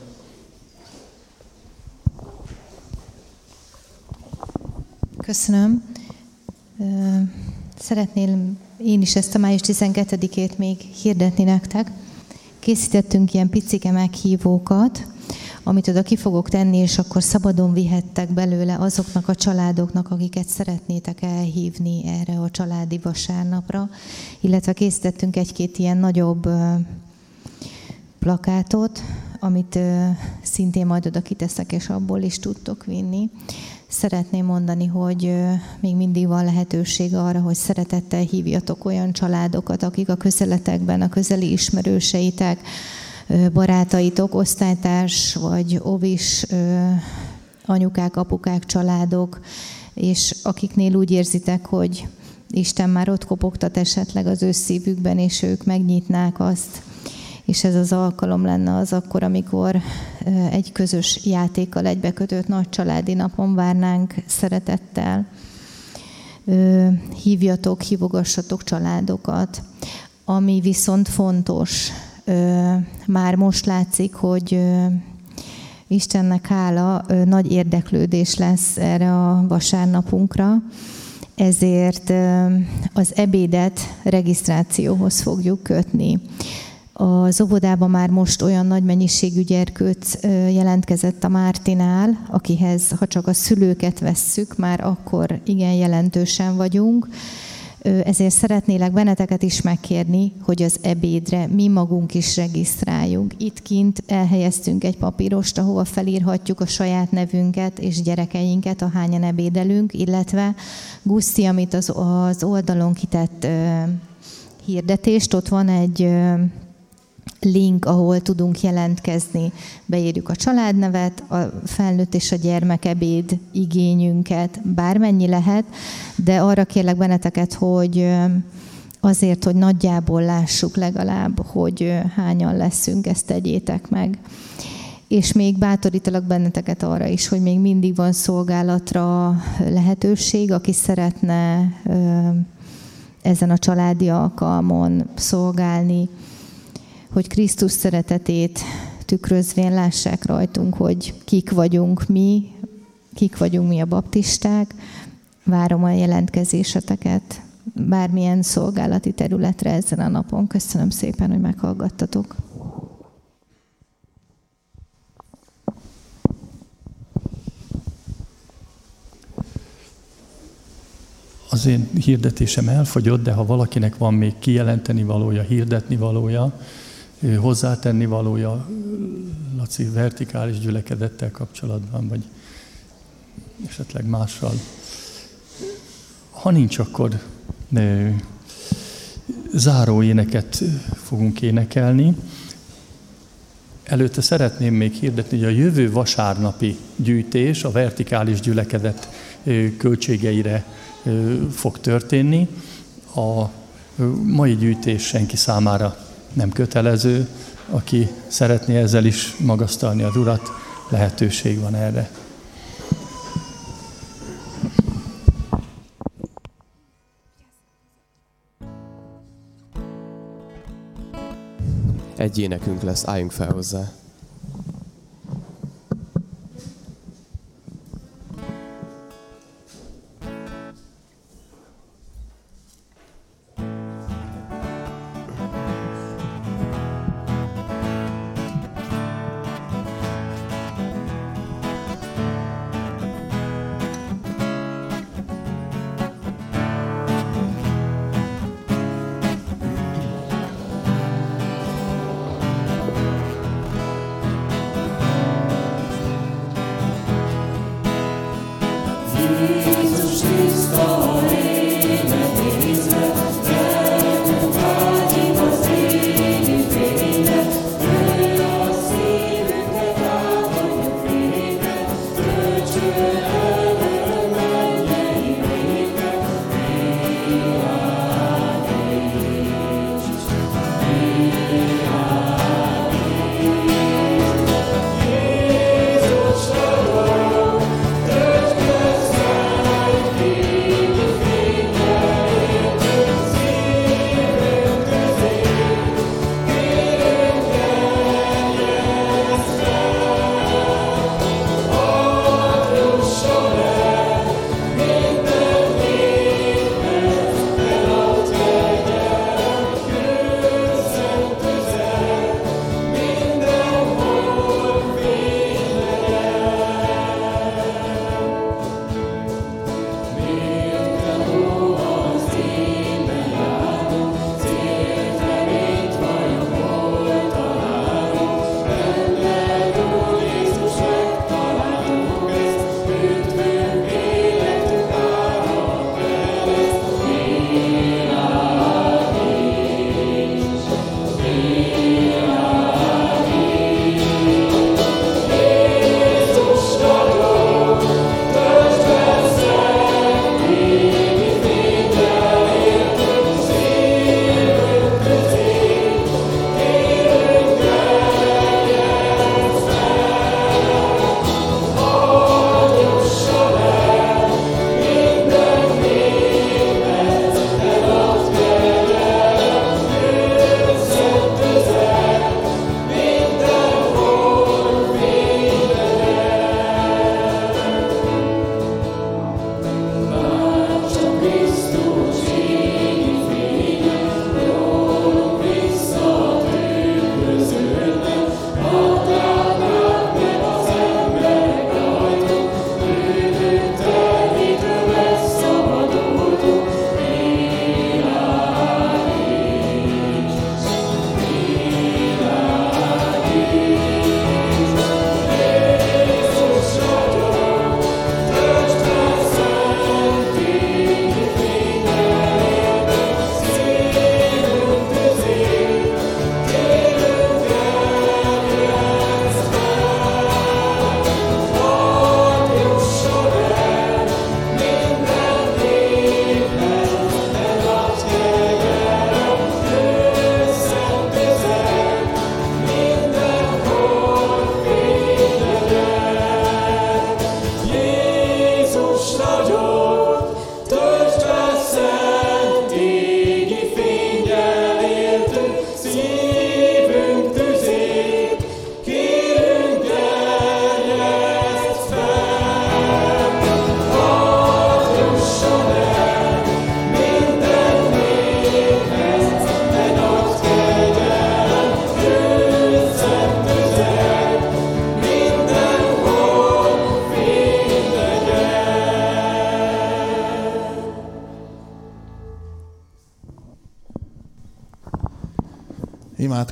Köszönöm. Szeretném én is ezt a május 12-ét még hirdetni nektek. Készítettünk ilyen picike meghívókat, amit oda ki fogok tenni, és akkor szabadon vihettek belőle azoknak a családoknak, akiket szeretnétek elhívni erre a családi vasárnapra, illetve készítettünk egy-két ilyen nagyobb plakátot, amit szintén majd oda kiteszek, és abból is tudtok vinni szeretném mondani, hogy még mindig van lehetőség arra, hogy szeretettel hívjatok olyan családokat, akik a közeletekben, a közeli ismerőseitek, barátaitok, osztálytárs vagy ovis anyukák, apukák, családok, és akiknél úgy érzitek, hogy Isten már ott kopogtat esetleg az ő szívükben, és ők megnyitnák azt, és ez az alkalom lenne az akkor, amikor egy közös játékkal egybekötött nagy családi napon várnánk szeretettel. Hívjatok, hívogassatok családokat. Ami viszont fontos, már most látszik, hogy Istennek hála, nagy érdeklődés lesz erre a vasárnapunkra, ezért az ebédet regisztrációhoz fogjuk kötni Az óvodában már most olyan nagy mennyiségű gyerkőt jelentkezett a Mártinál, akihez, ha csak a szülőket vesszük, már akkor igen jelentősen vagyunk. Ezért szeretnélek benneteket is megkérni, hogy az ebédre mi magunk is regisztráljunk. Itt kint elhelyeztünk egy papírost, ahova felírhatjuk a saját nevünket és gyerekeinket, ahányan ebédelünk, illetve Guszti, amit az, az oldalon kitett hirdetést, ott van egy link, ahol tudunk jelentkezni. Beírjuk a családnevet, a felnőtt és a gyermek ebéd igényünket, bármennyi lehet, de arra kérlek benneteket, hogy azért, hogy nagyjából lássuk legalább, hogy hányan leszünk, ezt tegyétek meg. És még bátorítalak benneteket arra is, hogy még mindig van szolgálatra lehetőség, aki szeretne ezen a családi alkalmon szolgálni, hogy Krisztus szeretetét tükrözvén lássák rajtunk, hogy kik vagyunk mi, kik vagyunk mi a baptisták. Várom a jelentkezéseteket bármilyen szolgálati területre ezen a napon. Köszönöm szépen, hogy meghallgattatok. Az én hirdetésem elfogyott, de ha valakinek van még kijelenteni valója, hirdetni valója, hozzátenni valója Laci vertikális gyülekedettel kapcsolatban, vagy esetleg mással. Ha nincs, akkor záró éneket fogunk énekelni. Előtte szeretném még hirdetni, hogy a jövő vasárnapi gyűjtés a vertikális gyülekedet költségeire fog történni. A mai gyűjtés senki számára nem kötelező, aki szeretné ezzel is magasztalni az Urat, lehetőség van erre. Egy énekünk lesz, álljunk fel hozzá.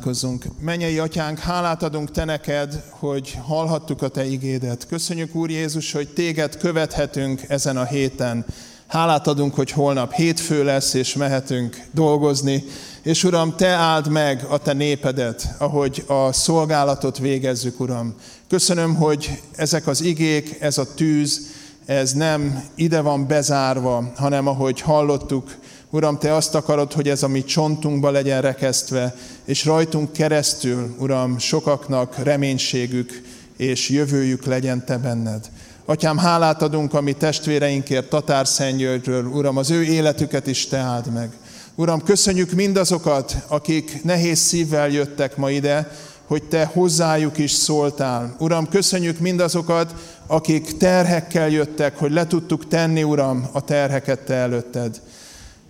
Imádkozzunk. Mennyei atyánk, hálát adunk te neked, hogy hallhattuk a te igédet. Köszönjük Úr Jézus, hogy téged követhetünk ezen a héten. Hálát adunk, hogy holnap hétfő lesz, és mehetünk dolgozni. És Uram, Te áld meg a Te népedet, ahogy a szolgálatot végezzük, Uram. Köszönöm, hogy ezek az igék, ez a tűz, ez nem ide van bezárva, hanem ahogy hallottuk, Uram, Te azt akarod, hogy ez a mi csontunkba legyen rekesztve, és rajtunk keresztül, Uram, sokaknak reménységük és jövőjük legyen Te benned. Atyám, hálát adunk a mi testvéreinkért Tatár Szentgyörgyről. Uram, az ő életüket is Te áld meg. Uram, köszönjük mindazokat, akik nehéz szívvel jöttek ma ide, hogy Te hozzájuk is szóltál. Uram, köszönjük mindazokat, akik terhekkel jöttek, hogy le tudtuk tenni, Uram, a terheket Te előtted.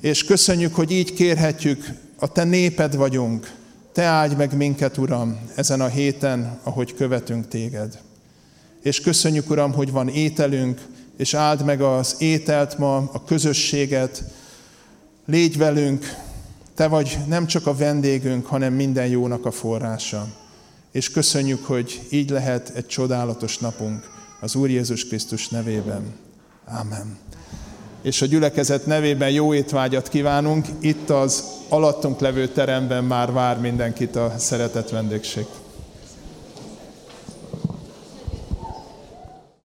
És köszönjük, hogy így kérhetjük, a Te néped vagyunk. Te áldj meg minket, Uram, ezen a héten, ahogy követünk Téged. És köszönjük, Uram, hogy van ételünk, és áld meg az ételt ma, a közösséget. Légy velünk, Te vagy nem csak a vendégünk, hanem minden jónak a forrása. És köszönjük, hogy így lehet egy csodálatos napunk az Úr Jézus Krisztus nevében. Amen és a gyülekezet nevében jó étvágyat kívánunk. Itt az alattunk levő teremben már vár mindenkit a szeretett vendégség.